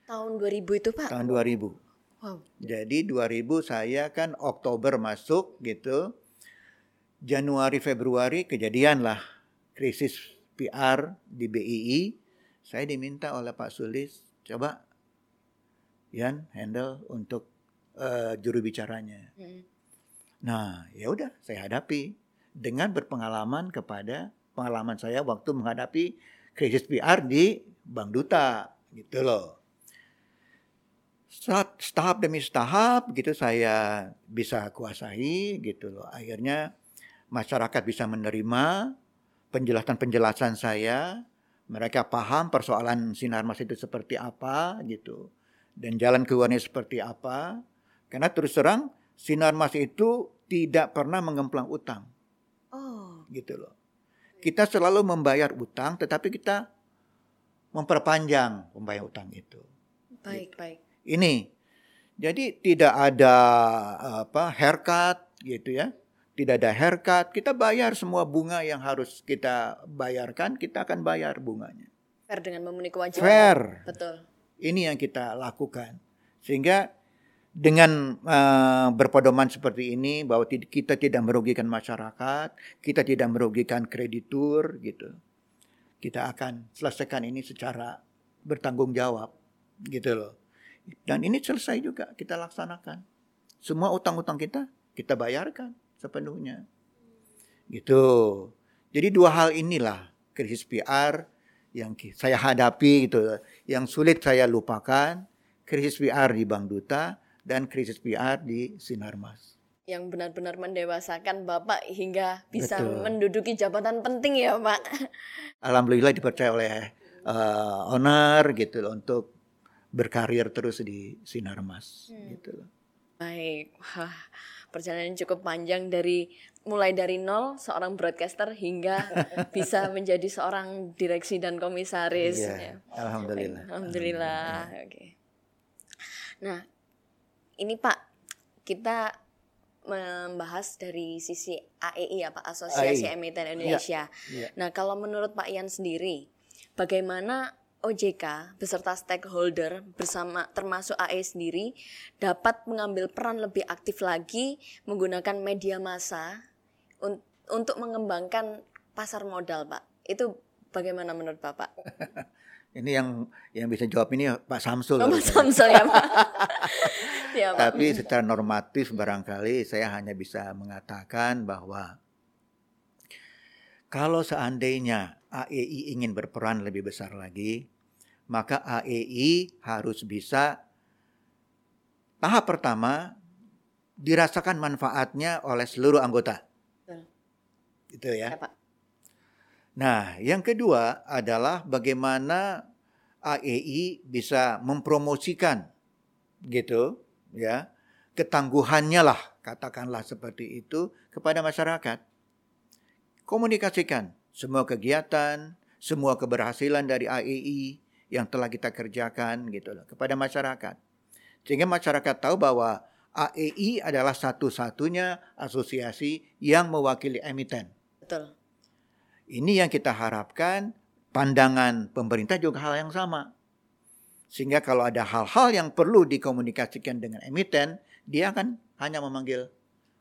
A: Tahun 2000 itu Pak.
B: tahun 2000.
A: Wow.
B: Jadi 2000 saya kan Oktober masuk gitu. Januari Februari kejadianlah krisis PR di BII. Saya diminta oleh Pak Sulis coba Yan handle untuk eh, juru bicaranya.
A: Hmm.
B: Nah, ya udah saya hadapi dengan berpengalaman kepada pengalaman saya waktu menghadapi krisis PR di Bank Duta gitu loh. Saat tahap demi tahap gitu saya bisa kuasai gitu loh. Akhirnya masyarakat bisa menerima penjelasan-penjelasan saya. Mereka paham persoalan Sinarmas itu seperti apa gitu. Dan jalan keluarnya seperti apa. Karena terus terang Sinarmas itu tidak pernah mengemplang utang. Gitu loh. Kita selalu membayar utang tetapi kita memperpanjang pembayar utang itu.
A: Baik, baik.
B: Ini jadi tidak ada apa haircut gitu ya. Tidak ada haircut, kita bayar semua bunga yang harus kita bayarkan, kita akan bayar bunganya.
A: Fair dengan memenuhi kewajiban.
B: Fair.
A: Betul.
B: Ini yang kita lakukan. Sehingga dengan eh, berpedoman seperti ini bahwa kita tidak merugikan masyarakat, kita tidak merugikan kreditur gitu. Kita akan selesaikan ini secara bertanggung jawab gitu loh. Dan ini selesai juga kita laksanakan. Semua utang-utang kita kita bayarkan sepenuhnya. Gitu. Jadi dua hal inilah krisis PR yang saya hadapi gitu. Yang sulit saya lupakan krisis PR di Bank Duta dan krisis PR di Sinarmas.
A: Yang benar-benar mendewasakan Bapak hingga bisa
B: Betul.
A: menduduki jabatan penting ya Pak.
B: Alhamdulillah dipercaya oleh eh, owner gitu loh untuk berkarir terus di Sinarmas
A: Hmm.
B: gitu loh.
A: Baik, wah perjalanan cukup panjang dari mulai dari nol seorang broadcaster hingga bisa menjadi seorang direksi dan komisaris.
B: Iya,
A: ya.
B: Alhamdulillah.
A: Baik, Alhamdulillah. Oke. Nah, ini Pak, kita membahas dari sisi AEI ya Pak, Asosiasi
B: AEI.
A: Emiten Indonesia.
B: Iya.
A: Nah, kalau menurut Pak Ian sendiri, bagaimana OJK beserta stakeholder bersama termasuk AE sendiri dapat mengambil peran lebih aktif lagi menggunakan media massa un untuk mengembangkan pasar modal, Pak. Itu bagaimana menurut Bapak?
B: ini yang yang bisa jawab ini Pak Samsul.
A: Oh, Pak Samsul ya, Pak.
B: ya, Pak. Tapi secara normatif barangkali saya hanya bisa mengatakan bahwa kalau seandainya AEI ingin berperan lebih besar lagi, maka AEI harus bisa tahap pertama dirasakan manfaatnya oleh seluruh anggota. Betul. Gitu ya. ya Pak. Nah, yang kedua adalah bagaimana AEI bisa mempromosikan gitu ya ketangguhannya lah katakanlah seperti itu kepada masyarakat komunikasikan semua kegiatan, semua keberhasilan dari AEI yang telah kita kerjakan gitu loh kepada masyarakat. Sehingga masyarakat tahu bahwa AEI adalah satu-satunya asosiasi yang mewakili emiten.
A: Betul.
B: Ini yang kita harapkan pandangan pemerintah juga hal yang sama. Sehingga kalau ada hal-hal yang perlu dikomunikasikan dengan emiten, dia akan hanya memanggil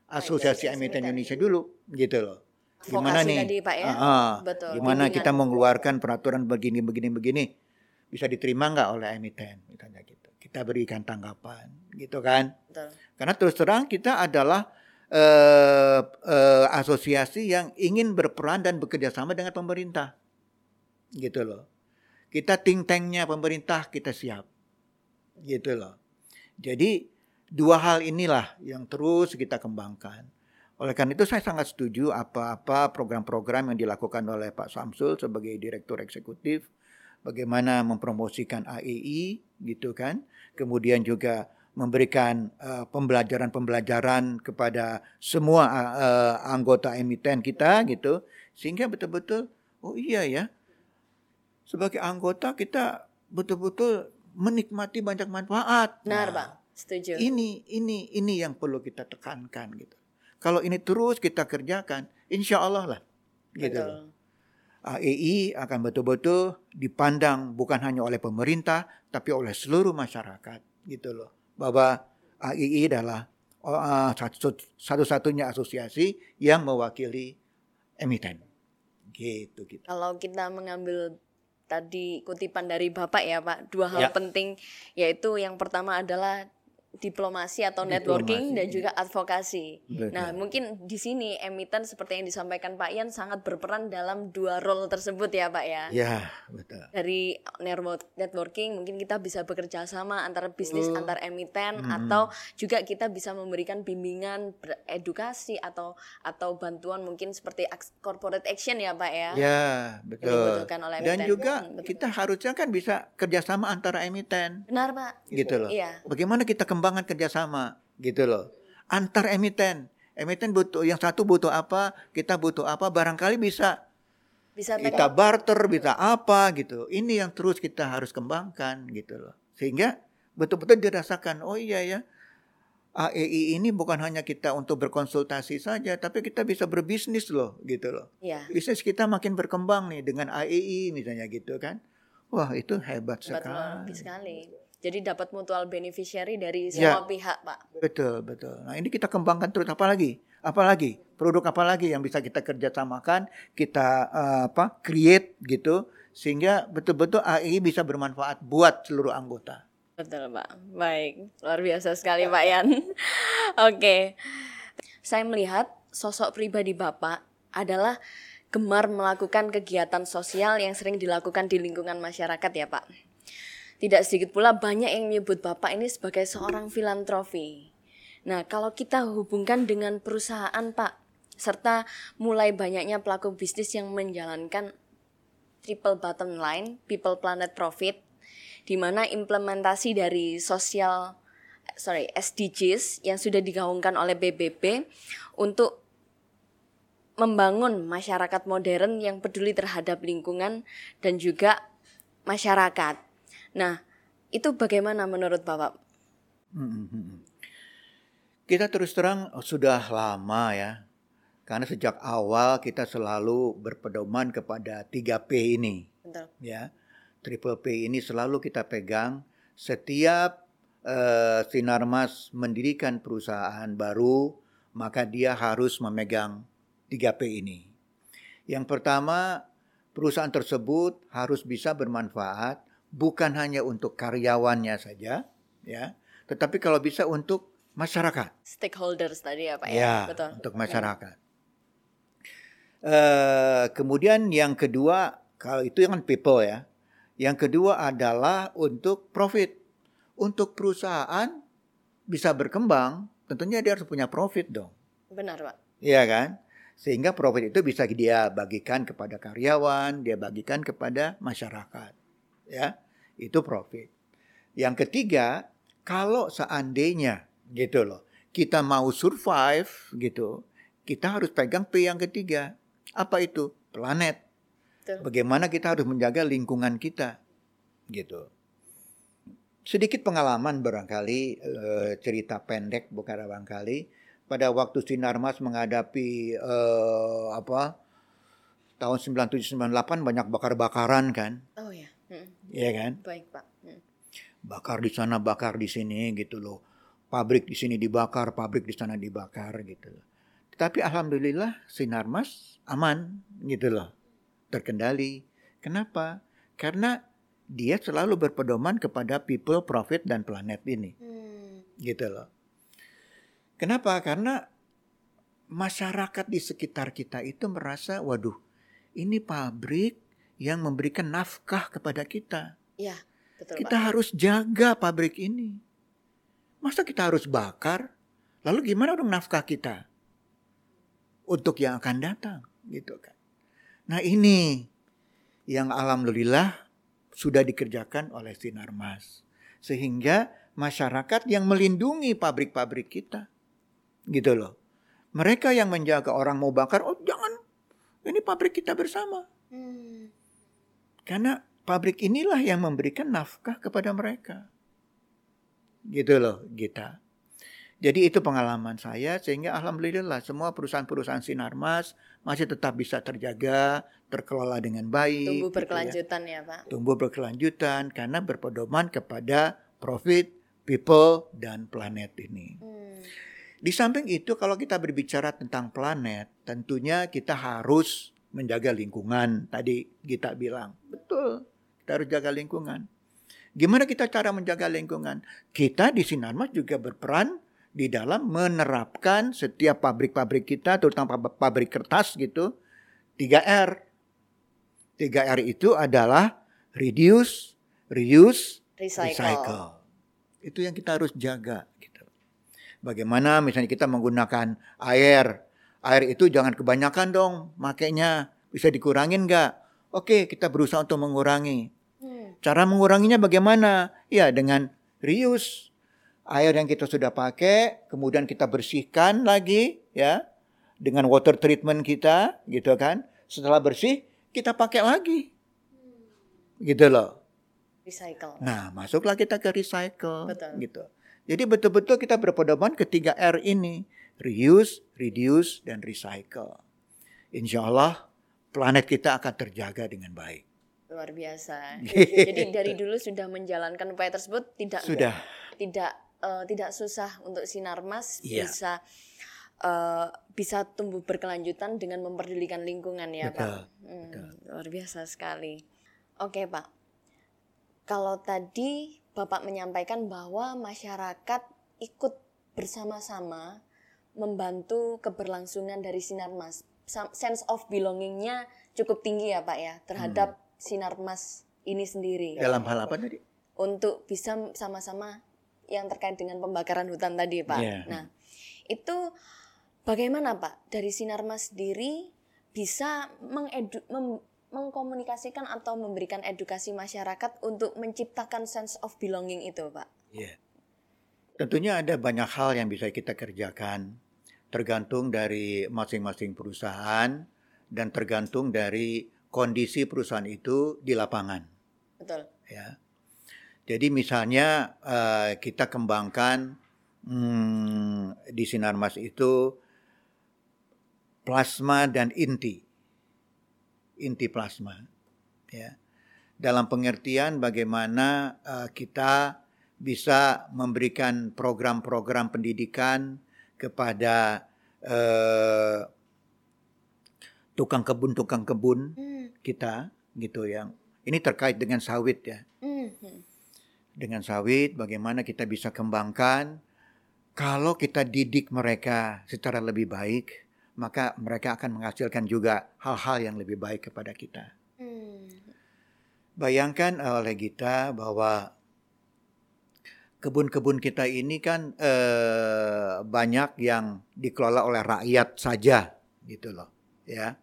B: Asosiasi Emiten Indonesia dulu gitu loh gimana nih?
A: Tadi, Pak, ya?
B: uh, uh, Betul. Gimana Bimbingan. kita mengeluarkan peraturan begini begini begini bisa diterima nggak oleh emiten misalnya gitu. Kita berikan tanggapan gitu kan? Betul. Karena terus terang kita adalah uh, uh, asosiasi yang ingin berperan dan bekerja sama dengan pemerintah. Gitu loh. Kita think tanknya pemerintah kita siap. Gitu loh. Jadi dua hal inilah yang terus kita kembangkan oleh karena itu saya sangat setuju apa-apa program-program yang dilakukan oleh Pak Samsul sebagai Direktur Eksekutif, bagaimana mempromosikan AEI gitu kan, kemudian juga memberikan uh, pembelajaran-pembelajaran kepada semua uh, anggota emiten kita gitu, sehingga betul-betul oh iya ya, sebagai anggota kita betul-betul menikmati banyak manfaat.
A: Benar, nah, Pak. Setuju.
B: Ini ini ini yang perlu kita tekankan gitu. Kalau ini terus kita kerjakan, insya Allah lah. Gitu loh. AEI akan betul-betul dipandang bukan hanya oleh pemerintah, tapi oleh seluruh masyarakat. Gitu loh. Bahwa AEI adalah uh, satu-satunya asosiasi yang mewakili emiten. Gitu, gitu.
A: Kalau kita mengambil tadi kutipan dari Bapak ya Pak, dua hal ya. penting yaitu yang pertama adalah diplomasi atau networking dan juga advokasi. Betul. Nah, mungkin di sini emiten seperti yang disampaikan Pak Ian sangat berperan dalam dua role tersebut ya, Pak ya.
B: Ya, betul.
A: Dari networking mungkin kita bisa bekerja sama antara bisnis uh. antar emiten hmm. atau juga kita bisa memberikan bimbingan edukasi atau atau bantuan mungkin seperti corporate action ya, Pak ya.
B: Ya, betul. Oleh emiten. Dan juga hmm, kita harusnya kan bisa kerjasama antara emiten.
A: Benar, Pak.
B: Gitu loh. Iya. Bagaimana kita perkembangan kerjasama gitu loh antar emiten emiten butuh yang satu butuh apa kita butuh apa barangkali bisa bisa kita barter bisa apa gitu ini yang terus kita harus kembangkan gitu loh sehingga betul-betul dirasakan oh iya ya AEI ini bukan hanya kita untuk berkonsultasi saja, tapi kita bisa berbisnis loh, gitu loh.
A: Ya.
B: Bisnis kita makin berkembang nih dengan AEI misalnya gitu kan. Wah itu hebat, hebat sekali.
A: sekali. Jadi dapat mutual beneficiary dari ya. semua ya, pihak, Pak.
B: Betul, betul. Nah, ini kita kembangkan terus apa lagi? Apa lagi? Produk apa lagi yang bisa kita kerjasamakan, kita uh, apa? create gitu sehingga betul-betul AI bisa bermanfaat buat seluruh anggota.
A: Betul, Pak. Baik, luar biasa sekali, Pak Yan. Oke. okay. Saya melihat sosok pribadi Bapak adalah gemar melakukan kegiatan sosial yang sering dilakukan di lingkungan masyarakat ya, Pak. Tidak sedikit pula banyak yang menyebut Bapak ini sebagai seorang filantropi. Nah, kalau kita hubungkan dengan perusahaan Pak, serta mulai banyaknya pelaku bisnis yang menjalankan triple bottom line, people planet profit, di mana implementasi dari sosial sorry SDGs yang sudah digaungkan oleh BBB untuk membangun masyarakat modern yang peduli terhadap lingkungan dan juga masyarakat. Nah, itu bagaimana menurut Bapak? Hmm, hmm, hmm.
B: Kita terus terang sudah lama ya, karena sejak awal kita selalu berpedoman kepada 3P ini.
A: Betul.
B: Ya, Triple P ini selalu kita pegang setiap uh, Sinarmas mendirikan perusahaan baru, maka dia harus memegang 3P ini. Yang pertama, perusahaan tersebut harus bisa bermanfaat bukan hanya untuk karyawannya saja, ya, tetapi kalau bisa untuk masyarakat.
A: Stakeholders tadi ya Pak ya,
B: ya betul. Untuk masyarakat. Hmm. Uh, kemudian yang kedua, kalau itu yang people ya, yang kedua adalah untuk profit. Untuk perusahaan bisa berkembang, tentunya dia harus punya profit dong.
A: Benar, Pak.
B: Iya kan? Sehingga profit itu bisa dia bagikan kepada karyawan, dia bagikan kepada masyarakat. Ya, itu profit. Yang ketiga, kalau seandainya gitu loh, kita mau survive gitu, kita harus pegang P yang ketiga. Apa itu? Planet. Bagaimana kita harus menjaga lingkungan kita, gitu. Sedikit pengalaman barangkali eh, cerita pendek bukan barangkali pada waktu Sinarmas menghadapi eh, apa tahun 9798 banyak bakar-bakaran kan?
A: Oh ya. Hmm.
B: Iya kan?
A: Baik pak. Hmm.
B: Bakar di sana, bakar di sini gitu loh. Pabrik di sini dibakar, pabrik di sana dibakar gitu loh. Tapi alhamdulillah Sinarmas aman gitu loh terkendali. Kenapa? Karena dia selalu berpedoman kepada people, profit, dan planet ini. Hmm. Gitu loh. Kenapa? Karena masyarakat di sekitar kita itu merasa, waduh, ini pabrik yang memberikan nafkah kepada kita.
A: Ya, betul.
B: Kita Pak. harus jaga pabrik ini. Masa kita harus bakar? Lalu gimana dong nafkah kita? Untuk yang akan datang, gitu kan. Nah ini yang alhamdulillah sudah dikerjakan oleh Sinarmas. Sehingga masyarakat yang melindungi pabrik-pabrik kita. Gitu loh. Mereka yang menjaga orang mau bakar, oh jangan. Ini pabrik kita bersama. Hmm. Karena pabrik inilah yang memberikan nafkah kepada mereka. Gitu loh, kita. Jadi itu pengalaman saya sehingga alhamdulillah semua perusahaan-perusahaan Sinarmas masih tetap bisa terjaga, terkelola dengan baik.
A: Tumbuh berkelanjutan gitu ya. ya Pak.
B: Tumbuh berkelanjutan karena berpedoman kepada profit, people, dan planet ini. Hmm. Di samping itu kalau kita berbicara tentang planet, tentunya kita harus menjaga lingkungan. Tadi kita bilang, betul, kita harus jaga lingkungan. Gimana kita cara menjaga lingkungan? Kita di Sinarmas juga berperan di dalam menerapkan setiap pabrik-pabrik kita, terutama pabrik kertas gitu, 3R. 3R itu adalah reduce, reuse, recycle. recycle. Itu yang kita harus jaga. Gitu. Bagaimana misalnya kita menggunakan air, air itu jangan kebanyakan dong makainya, bisa dikurangin nggak? Oke, kita berusaha untuk mengurangi. Hmm. Cara menguranginya bagaimana? Ya dengan reuse, air yang kita sudah pakai, kemudian kita bersihkan lagi ya dengan water treatment kita, gitu kan. Setelah bersih, kita pakai lagi. Gitu loh.
A: Recycle.
B: Nah, masuklah kita ke recycle Betul. gitu. Jadi betul-betul kita berpedoman ketiga R ini, reuse, reduce dan recycle. Insya Allah planet kita akan terjaga dengan baik.
A: Luar biasa. Jadi dari dulu sudah menjalankan upaya tersebut tidak
B: sudah
A: tidak uh, tidak susah untuk sinarmas yeah. bisa uh, bisa tumbuh berkelanjutan dengan memperdulikan lingkungan ya betul, pak. Hmm, betul. Luar biasa sekali. Oke pak, kalau tadi bapak menyampaikan bahwa masyarakat ikut bersama-sama membantu keberlangsungan dari sinarmas. Sense of belongingnya cukup tinggi ya pak ya terhadap hmm. sinarmas ini sendiri.
B: Dalam hal apa tadi?
A: Untuk bisa sama-sama yang terkait dengan pembakaran hutan tadi, Pak. Yeah. Nah, itu bagaimana, Pak? Dari Sinarmas sendiri bisa mengedu, mem, mengkomunikasikan atau memberikan edukasi masyarakat untuk menciptakan sense of belonging itu, Pak?
B: Yeah. Tentunya ada banyak hal yang bisa kita kerjakan, tergantung dari masing-masing perusahaan dan tergantung dari kondisi perusahaan itu di lapangan.
A: Betul.
B: Ya. Jadi misalnya uh, kita kembangkan hmm, di Sinarmas itu plasma dan inti, inti plasma, ya. dalam pengertian bagaimana uh, kita bisa memberikan program-program pendidikan kepada uh, tukang kebun tukang kebun hmm. kita gitu yang ini terkait dengan sawit ya hmm. dengan sawit bagaimana kita bisa kembangkan kalau kita didik mereka secara lebih baik maka mereka akan menghasilkan juga hal-hal yang lebih baik kepada kita. Hmm. Bayangkan oleh kita bahwa kebun-kebun kita ini kan eh, banyak yang dikelola oleh rakyat saja gitu loh ya.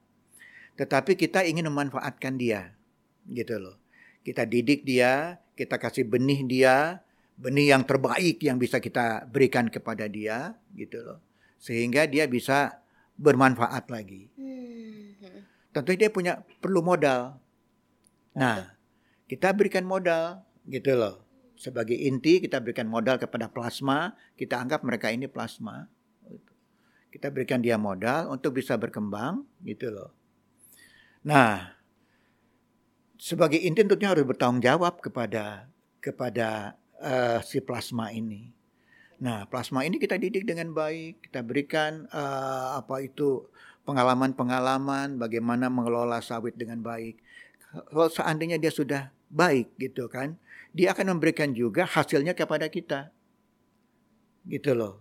B: Tetapi kita ingin memanfaatkan dia gitu loh. Kita didik dia kita kasih benih dia benih yang terbaik yang bisa kita berikan kepada dia gitu loh. Sehingga dia bisa bermanfaat lagi. Hmm. tentu dia punya perlu modal. Nah kita berikan modal gitu loh sebagai inti kita berikan modal kepada plasma kita anggap mereka ini plasma kita berikan dia modal untuk bisa berkembang gitu loh Nah, sebagai inti tentunya harus bertanggung jawab kepada kepada uh, si plasma ini. Nah, plasma ini kita didik dengan baik, kita berikan uh, apa itu pengalaman-pengalaman bagaimana mengelola sawit dengan baik. Kalau seandainya dia sudah baik gitu kan, dia akan memberikan juga hasilnya kepada kita. Gitu loh.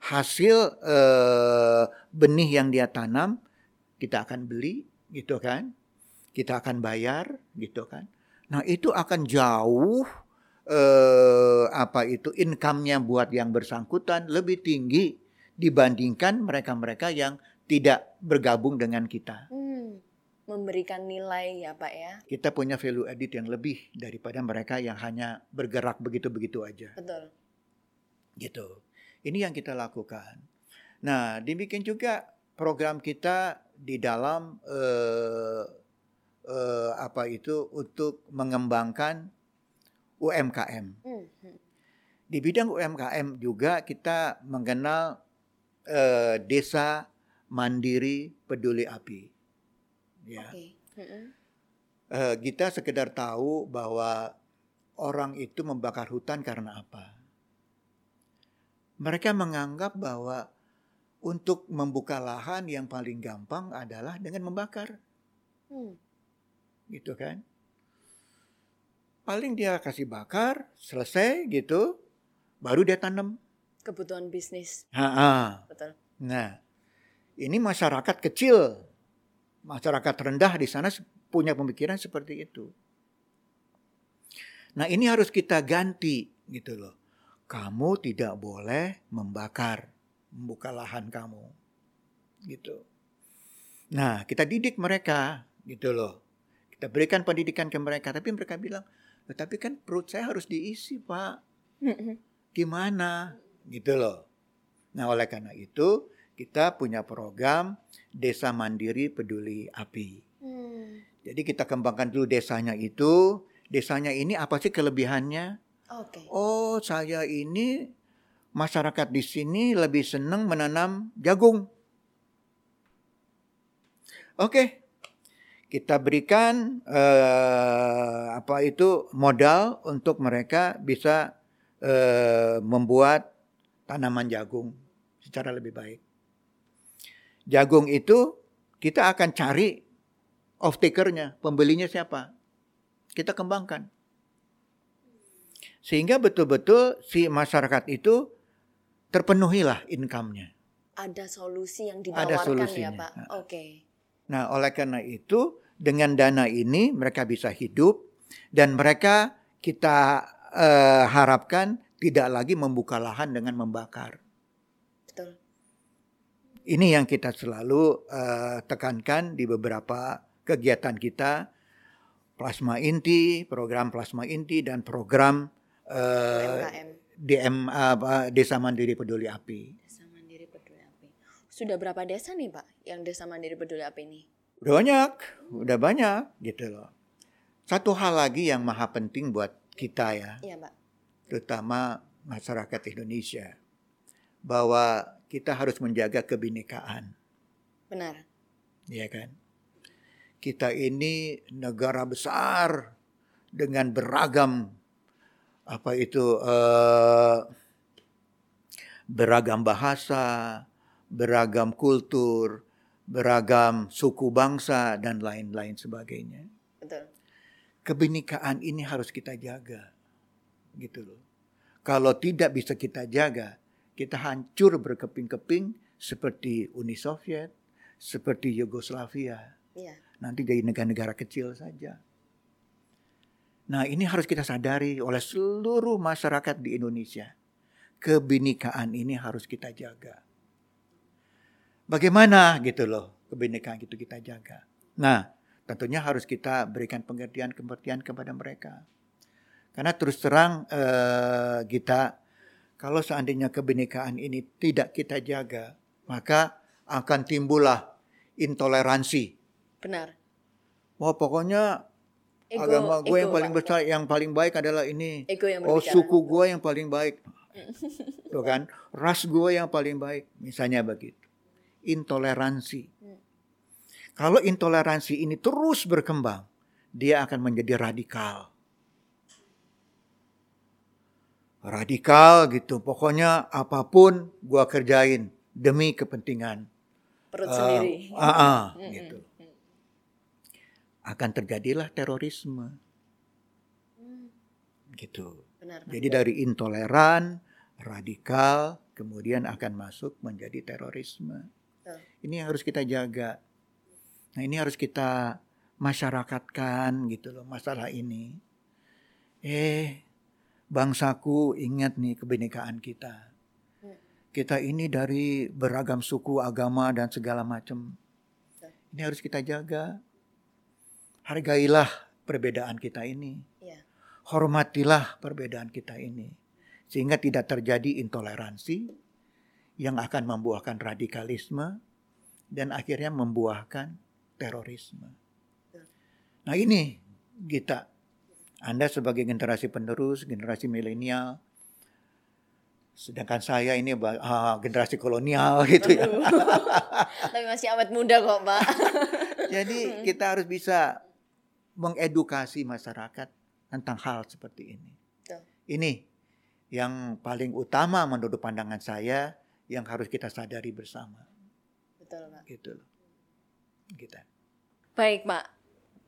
B: Hasil uh, benih yang dia tanam kita akan beli gitu kan. Kita akan bayar gitu kan. Nah, itu akan jauh eh, apa itu income-nya buat yang bersangkutan lebih tinggi dibandingkan mereka-mereka yang tidak bergabung dengan kita. Hmm,
A: memberikan nilai ya Pak ya.
B: Kita punya value added yang lebih daripada mereka yang hanya bergerak begitu-begitu aja.
A: Betul.
B: Gitu. Ini yang kita lakukan. Nah, demikian juga program kita di dalam uh, uh, apa itu untuk mengembangkan UMKM. Hmm, hmm. Di bidang UMKM juga kita mengenal uh, desa mandiri peduli api. Ya. Okay. Uh, kita sekedar tahu bahwa orang itu membakar hutan karena apa? Mereka menganggap bahwa untuk membuka lahan yang paling gampang adalah dengan membakar. Hmm. Gitu kan? Paling dia kasih bakar, selesai gitu, baru dia tanam.
A: Kebutuhan bisnis.
B: Ha -ha. Betul. Nah, ini masyarakat kecil, masyarakat rendah di sana punya pemikiran seperti itu. Nah, ini harus kita ganti gitu loh. Kamu tidak boleh membakar membuka lahan kamu. Gitu. Nah, kita didik mereka gitu loh. Kita berikan pendidikan ke mereka, tapi mereka bilang, "Tapi kan perut saya harus diisi, Pak." Gimana? Gitu loh. Nah, oleh karena itu, kita punya program Desa Mandiri Peduli Api. Hmm. Jadi kita kembangkan dulu desanya itu. Desanya ini apa sih kelebihannya? Okay. Oh, saya ini masyarakat di sini lebih senang menanam jagung. Oke, kita berikan uh, apa itu modal untuk mereka bisa uh, membuat tanaman jagung secara lebih baik. Jagung itu kita akan cari off takernya, pembelinya siapa? Kita kembangkan. Sehingga betul-betul si masyarakat itu terpenuhilah income-nya.
A: Ada solusi yang ditawarkan Ada ya, solusinya. ya Pak? Oke. Okay.
B: Nah oleh karena itu dengan dana ini mereka bisa hidup dan mereka kita uh, harapkan tidak lagi membuka lahan dengan membakar. Ini yang kita selalu uh, tekankan di beberapa kegiatan kita, plasma inti, program plasma inti dan program uh, DM uh, Desa Mandiri Peduli Api.
A: Desa Mandiri Peduli Api. Sudah berapa desa nih Pak yang Desa Mandiri Peduli Api ini?
B: Udah banyak, udah banyak gitu loh. Satu hal lagi yang maha penting buat kita ya. Iya Pak. Terutama masyarakat Indonesia. Bahwa kita harus menjaga kebinekaan.
A: Benar.
B: Iya kan? Kita ini negara besar dengan beragam apa itu uh, beragam bahasa, beragam kultur, beragam suku bangsa dan lain-lain sebagainya.
A: Betul.
B: Kebinekaan ini harus kita jaga. Gitu loh. Kalau tidak bisa kita jaga, kita hancur berkeping-keping seperti Uni Soviet, seperti Yugoslavia.
A: Iya.
B: Nanti jadi negara-negara kecil saja. Nah, ini harus kita sadari oleh seluruh masyarakat di Indonesia. Kebinekaan ini harus kita jaga. Bagaimana gitu loh kebinekaan itu kita jaga. Nah, tentunya harus kita berikan pengertian-pengertian kepada mereka. Karena terus terang eh, kita kalau seandainya kebinekaan ini tidak kita jaga, maka akan timbullah intoleransi.
A: Benar.
B: Wah, pokoknya ego, agama gue yang paling besar, yang paling baik adalah ini.
A: Ego yang
B: oh, suku gue yang paling baik. Tuh kan, ras gue yang paling baik, misalnya begitu intoleransi. Kalau intoleransi ini terus berkembang, dia akan menjadi radikal. Radikal gitu, pokoknya apa pun gua kerjain demi kepentingan
A: perut uh, sendiri.
B: Uh, uh, uh, gitu. Akan terjadilah terorisme. Mm. Gitu.
A: Benar,
B: Jadi dari intoleran, radikal, kemudian akan masuk menjadi terorisme. Ini yang harus kita jaga. Nah ini harus kita masyarakatkan gitu loh masalah ini. Eh bangsaku ingat nih kebinekaan kita. Hmm. Kita ini dari beragam suku, agama dan segala macam. Ini harus kita jaga. Hargailah perbedaan kita ini.
A: Iya.
B: Hormatilah perbedaan kita ini. Sehingga tidak terjadi intoleransi yang akan membuahkan radikalisme dan akhirnya membuahkan terorisme. Nah ini kita, Anda sebagai generasi penerus, generasi milenial, sedangkan saya ini uh, generasi kolonial gitu ya.
A: Tapi masih awet muda kok, Pak.
B: Jadi kita harus bisa mengedukasi masyarakat tentang hal seperti ini. Ini yang paling utama menurut pandangan saya yang harus kita sadari bersama.
A: Betul, Pak.
B: Gitu Kita.
A: Baik, Pak.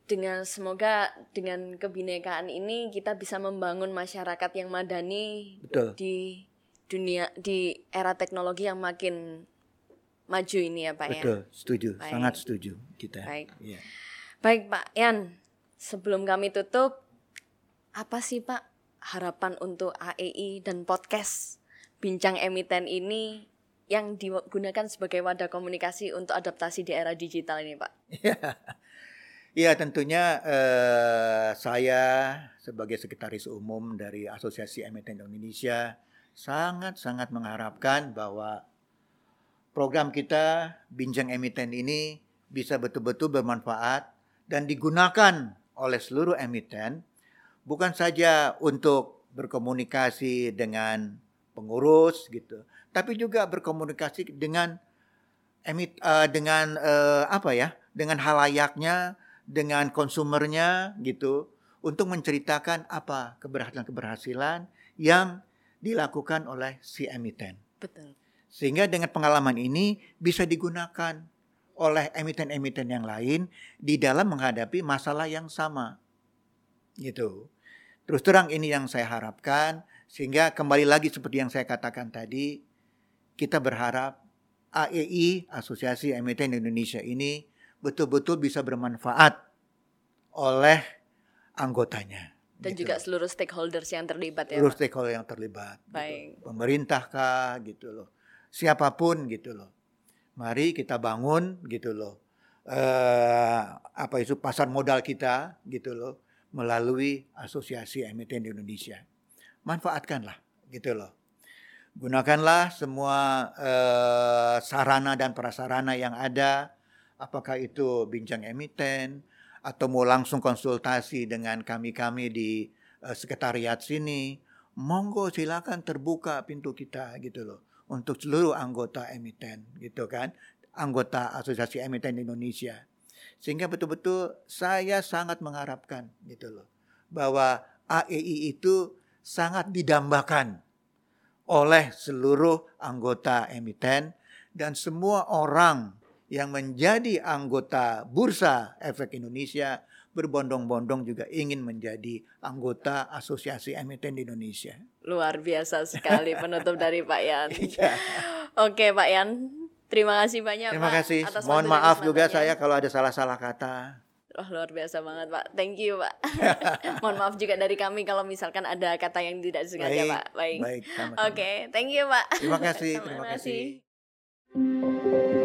A: Dengan semoga dengan kebinekaan ini kita bisa membangun masyarakat yang madani
B: Betul.
A: di dunia di era teknologi yang makin maju ini ya, Pak
B: Betul, ya. Betul, setuju,
A: Baik.
B: sangat setuju kita.
A: Baik.
B: Ya.
A: Baik, Pak Yan. Sebelum kami tutup, apa sih Pak harapan untuk AEI dan podcast Bincang Emiten ini yang digunakan sebagai wadah komunikasi untuk adaptasi di era digital ini, Pak?
B: Iya, ya, tentunya eh, saya sebagai sekretaris umum dari Asosiasi Emiten Indonesia sangat-sangat mengharapkan bahwa program kita Bincang Emiten ini bisa betul-betul bermanfaat dan digunakan oleh seluruh emiten bukan saja untuk berkomunikasi dengan pengurus gitu, tapi juga berkomunikasi dengan emit uh, dengan uh, apa ya dengan halayaknya dengan konsumernya gitu untuk menceritakan apa keberhasilan-keberhasilan yang dilakukan oleh si emiten.
A: Betul.
B: Sehingga dengan pengalaman ini bisa digunakan oleh emiten-emiten yang lain di dalam menghadapi masalah yang sama. Gitu. Terus terang ini yang saya harapkan sehingga kembali lagi seperti yang saya katakan tadi kita berharap AEI, Asosiasi Emiten Indonesia ini betul-betul bisa bermanfaat oleh anggotanya.
A: Dan gitu. juga seluruh stakeholders yang terlibat ya.
B: Seluruh stakeholder yang terlibat.
A: Gitu. Baik.
B: Gitu. Pemerintah kah gitu loh. Siapa pun gitu loh. Mari kita bangun gitu loh. Eh, apa itu pasar modal kita gitu loh melalui Asosiasi Emiten di Indonesia. Manfaatkanlah gitu loh gunakanlah semua uh, sarana dan prasarana yang ada, apakah itu bincang emiten atau mau langsung konsultasi dengan kami-kami di uh, sekretariat sini, monggo silakan terbuka pintu kita gitu loh untuk seluruh anggota emiten gitu kan, anggota Asosiasi Emiten Indonesia. Sehingga betul-betul saya sangat mengharapkan gitu loh bahwa AEI itu sangat didambakan oleh seluruh anggota emiten dan semua orang yang menjadi anggota Bursa Efek Indonesia berbondong-bondong juga ingin menjadi anggota Asosiasi Emiten di Indonesia.
A: Luar biasa sekali penutup dari Pak Yan.
B: Iya.
A: Oke Pak Yan, terima kasih banyak
B: Terima
A: Pak.
B: kasih.
A: atas
B: Mohon maaf juga saya kalau ada salah-salah kata.
A: Wah luar biasa banget Pak. Thank you Pak. Mohon maaf juga dari kami kalau misalkan ada kata yang tidak disengaja Pak. Baik.
B: Baik.
A: Oke, thank you Pak.
B: Terima kasih,
A: Terima
B: terima
A: kasih.
B: kasih.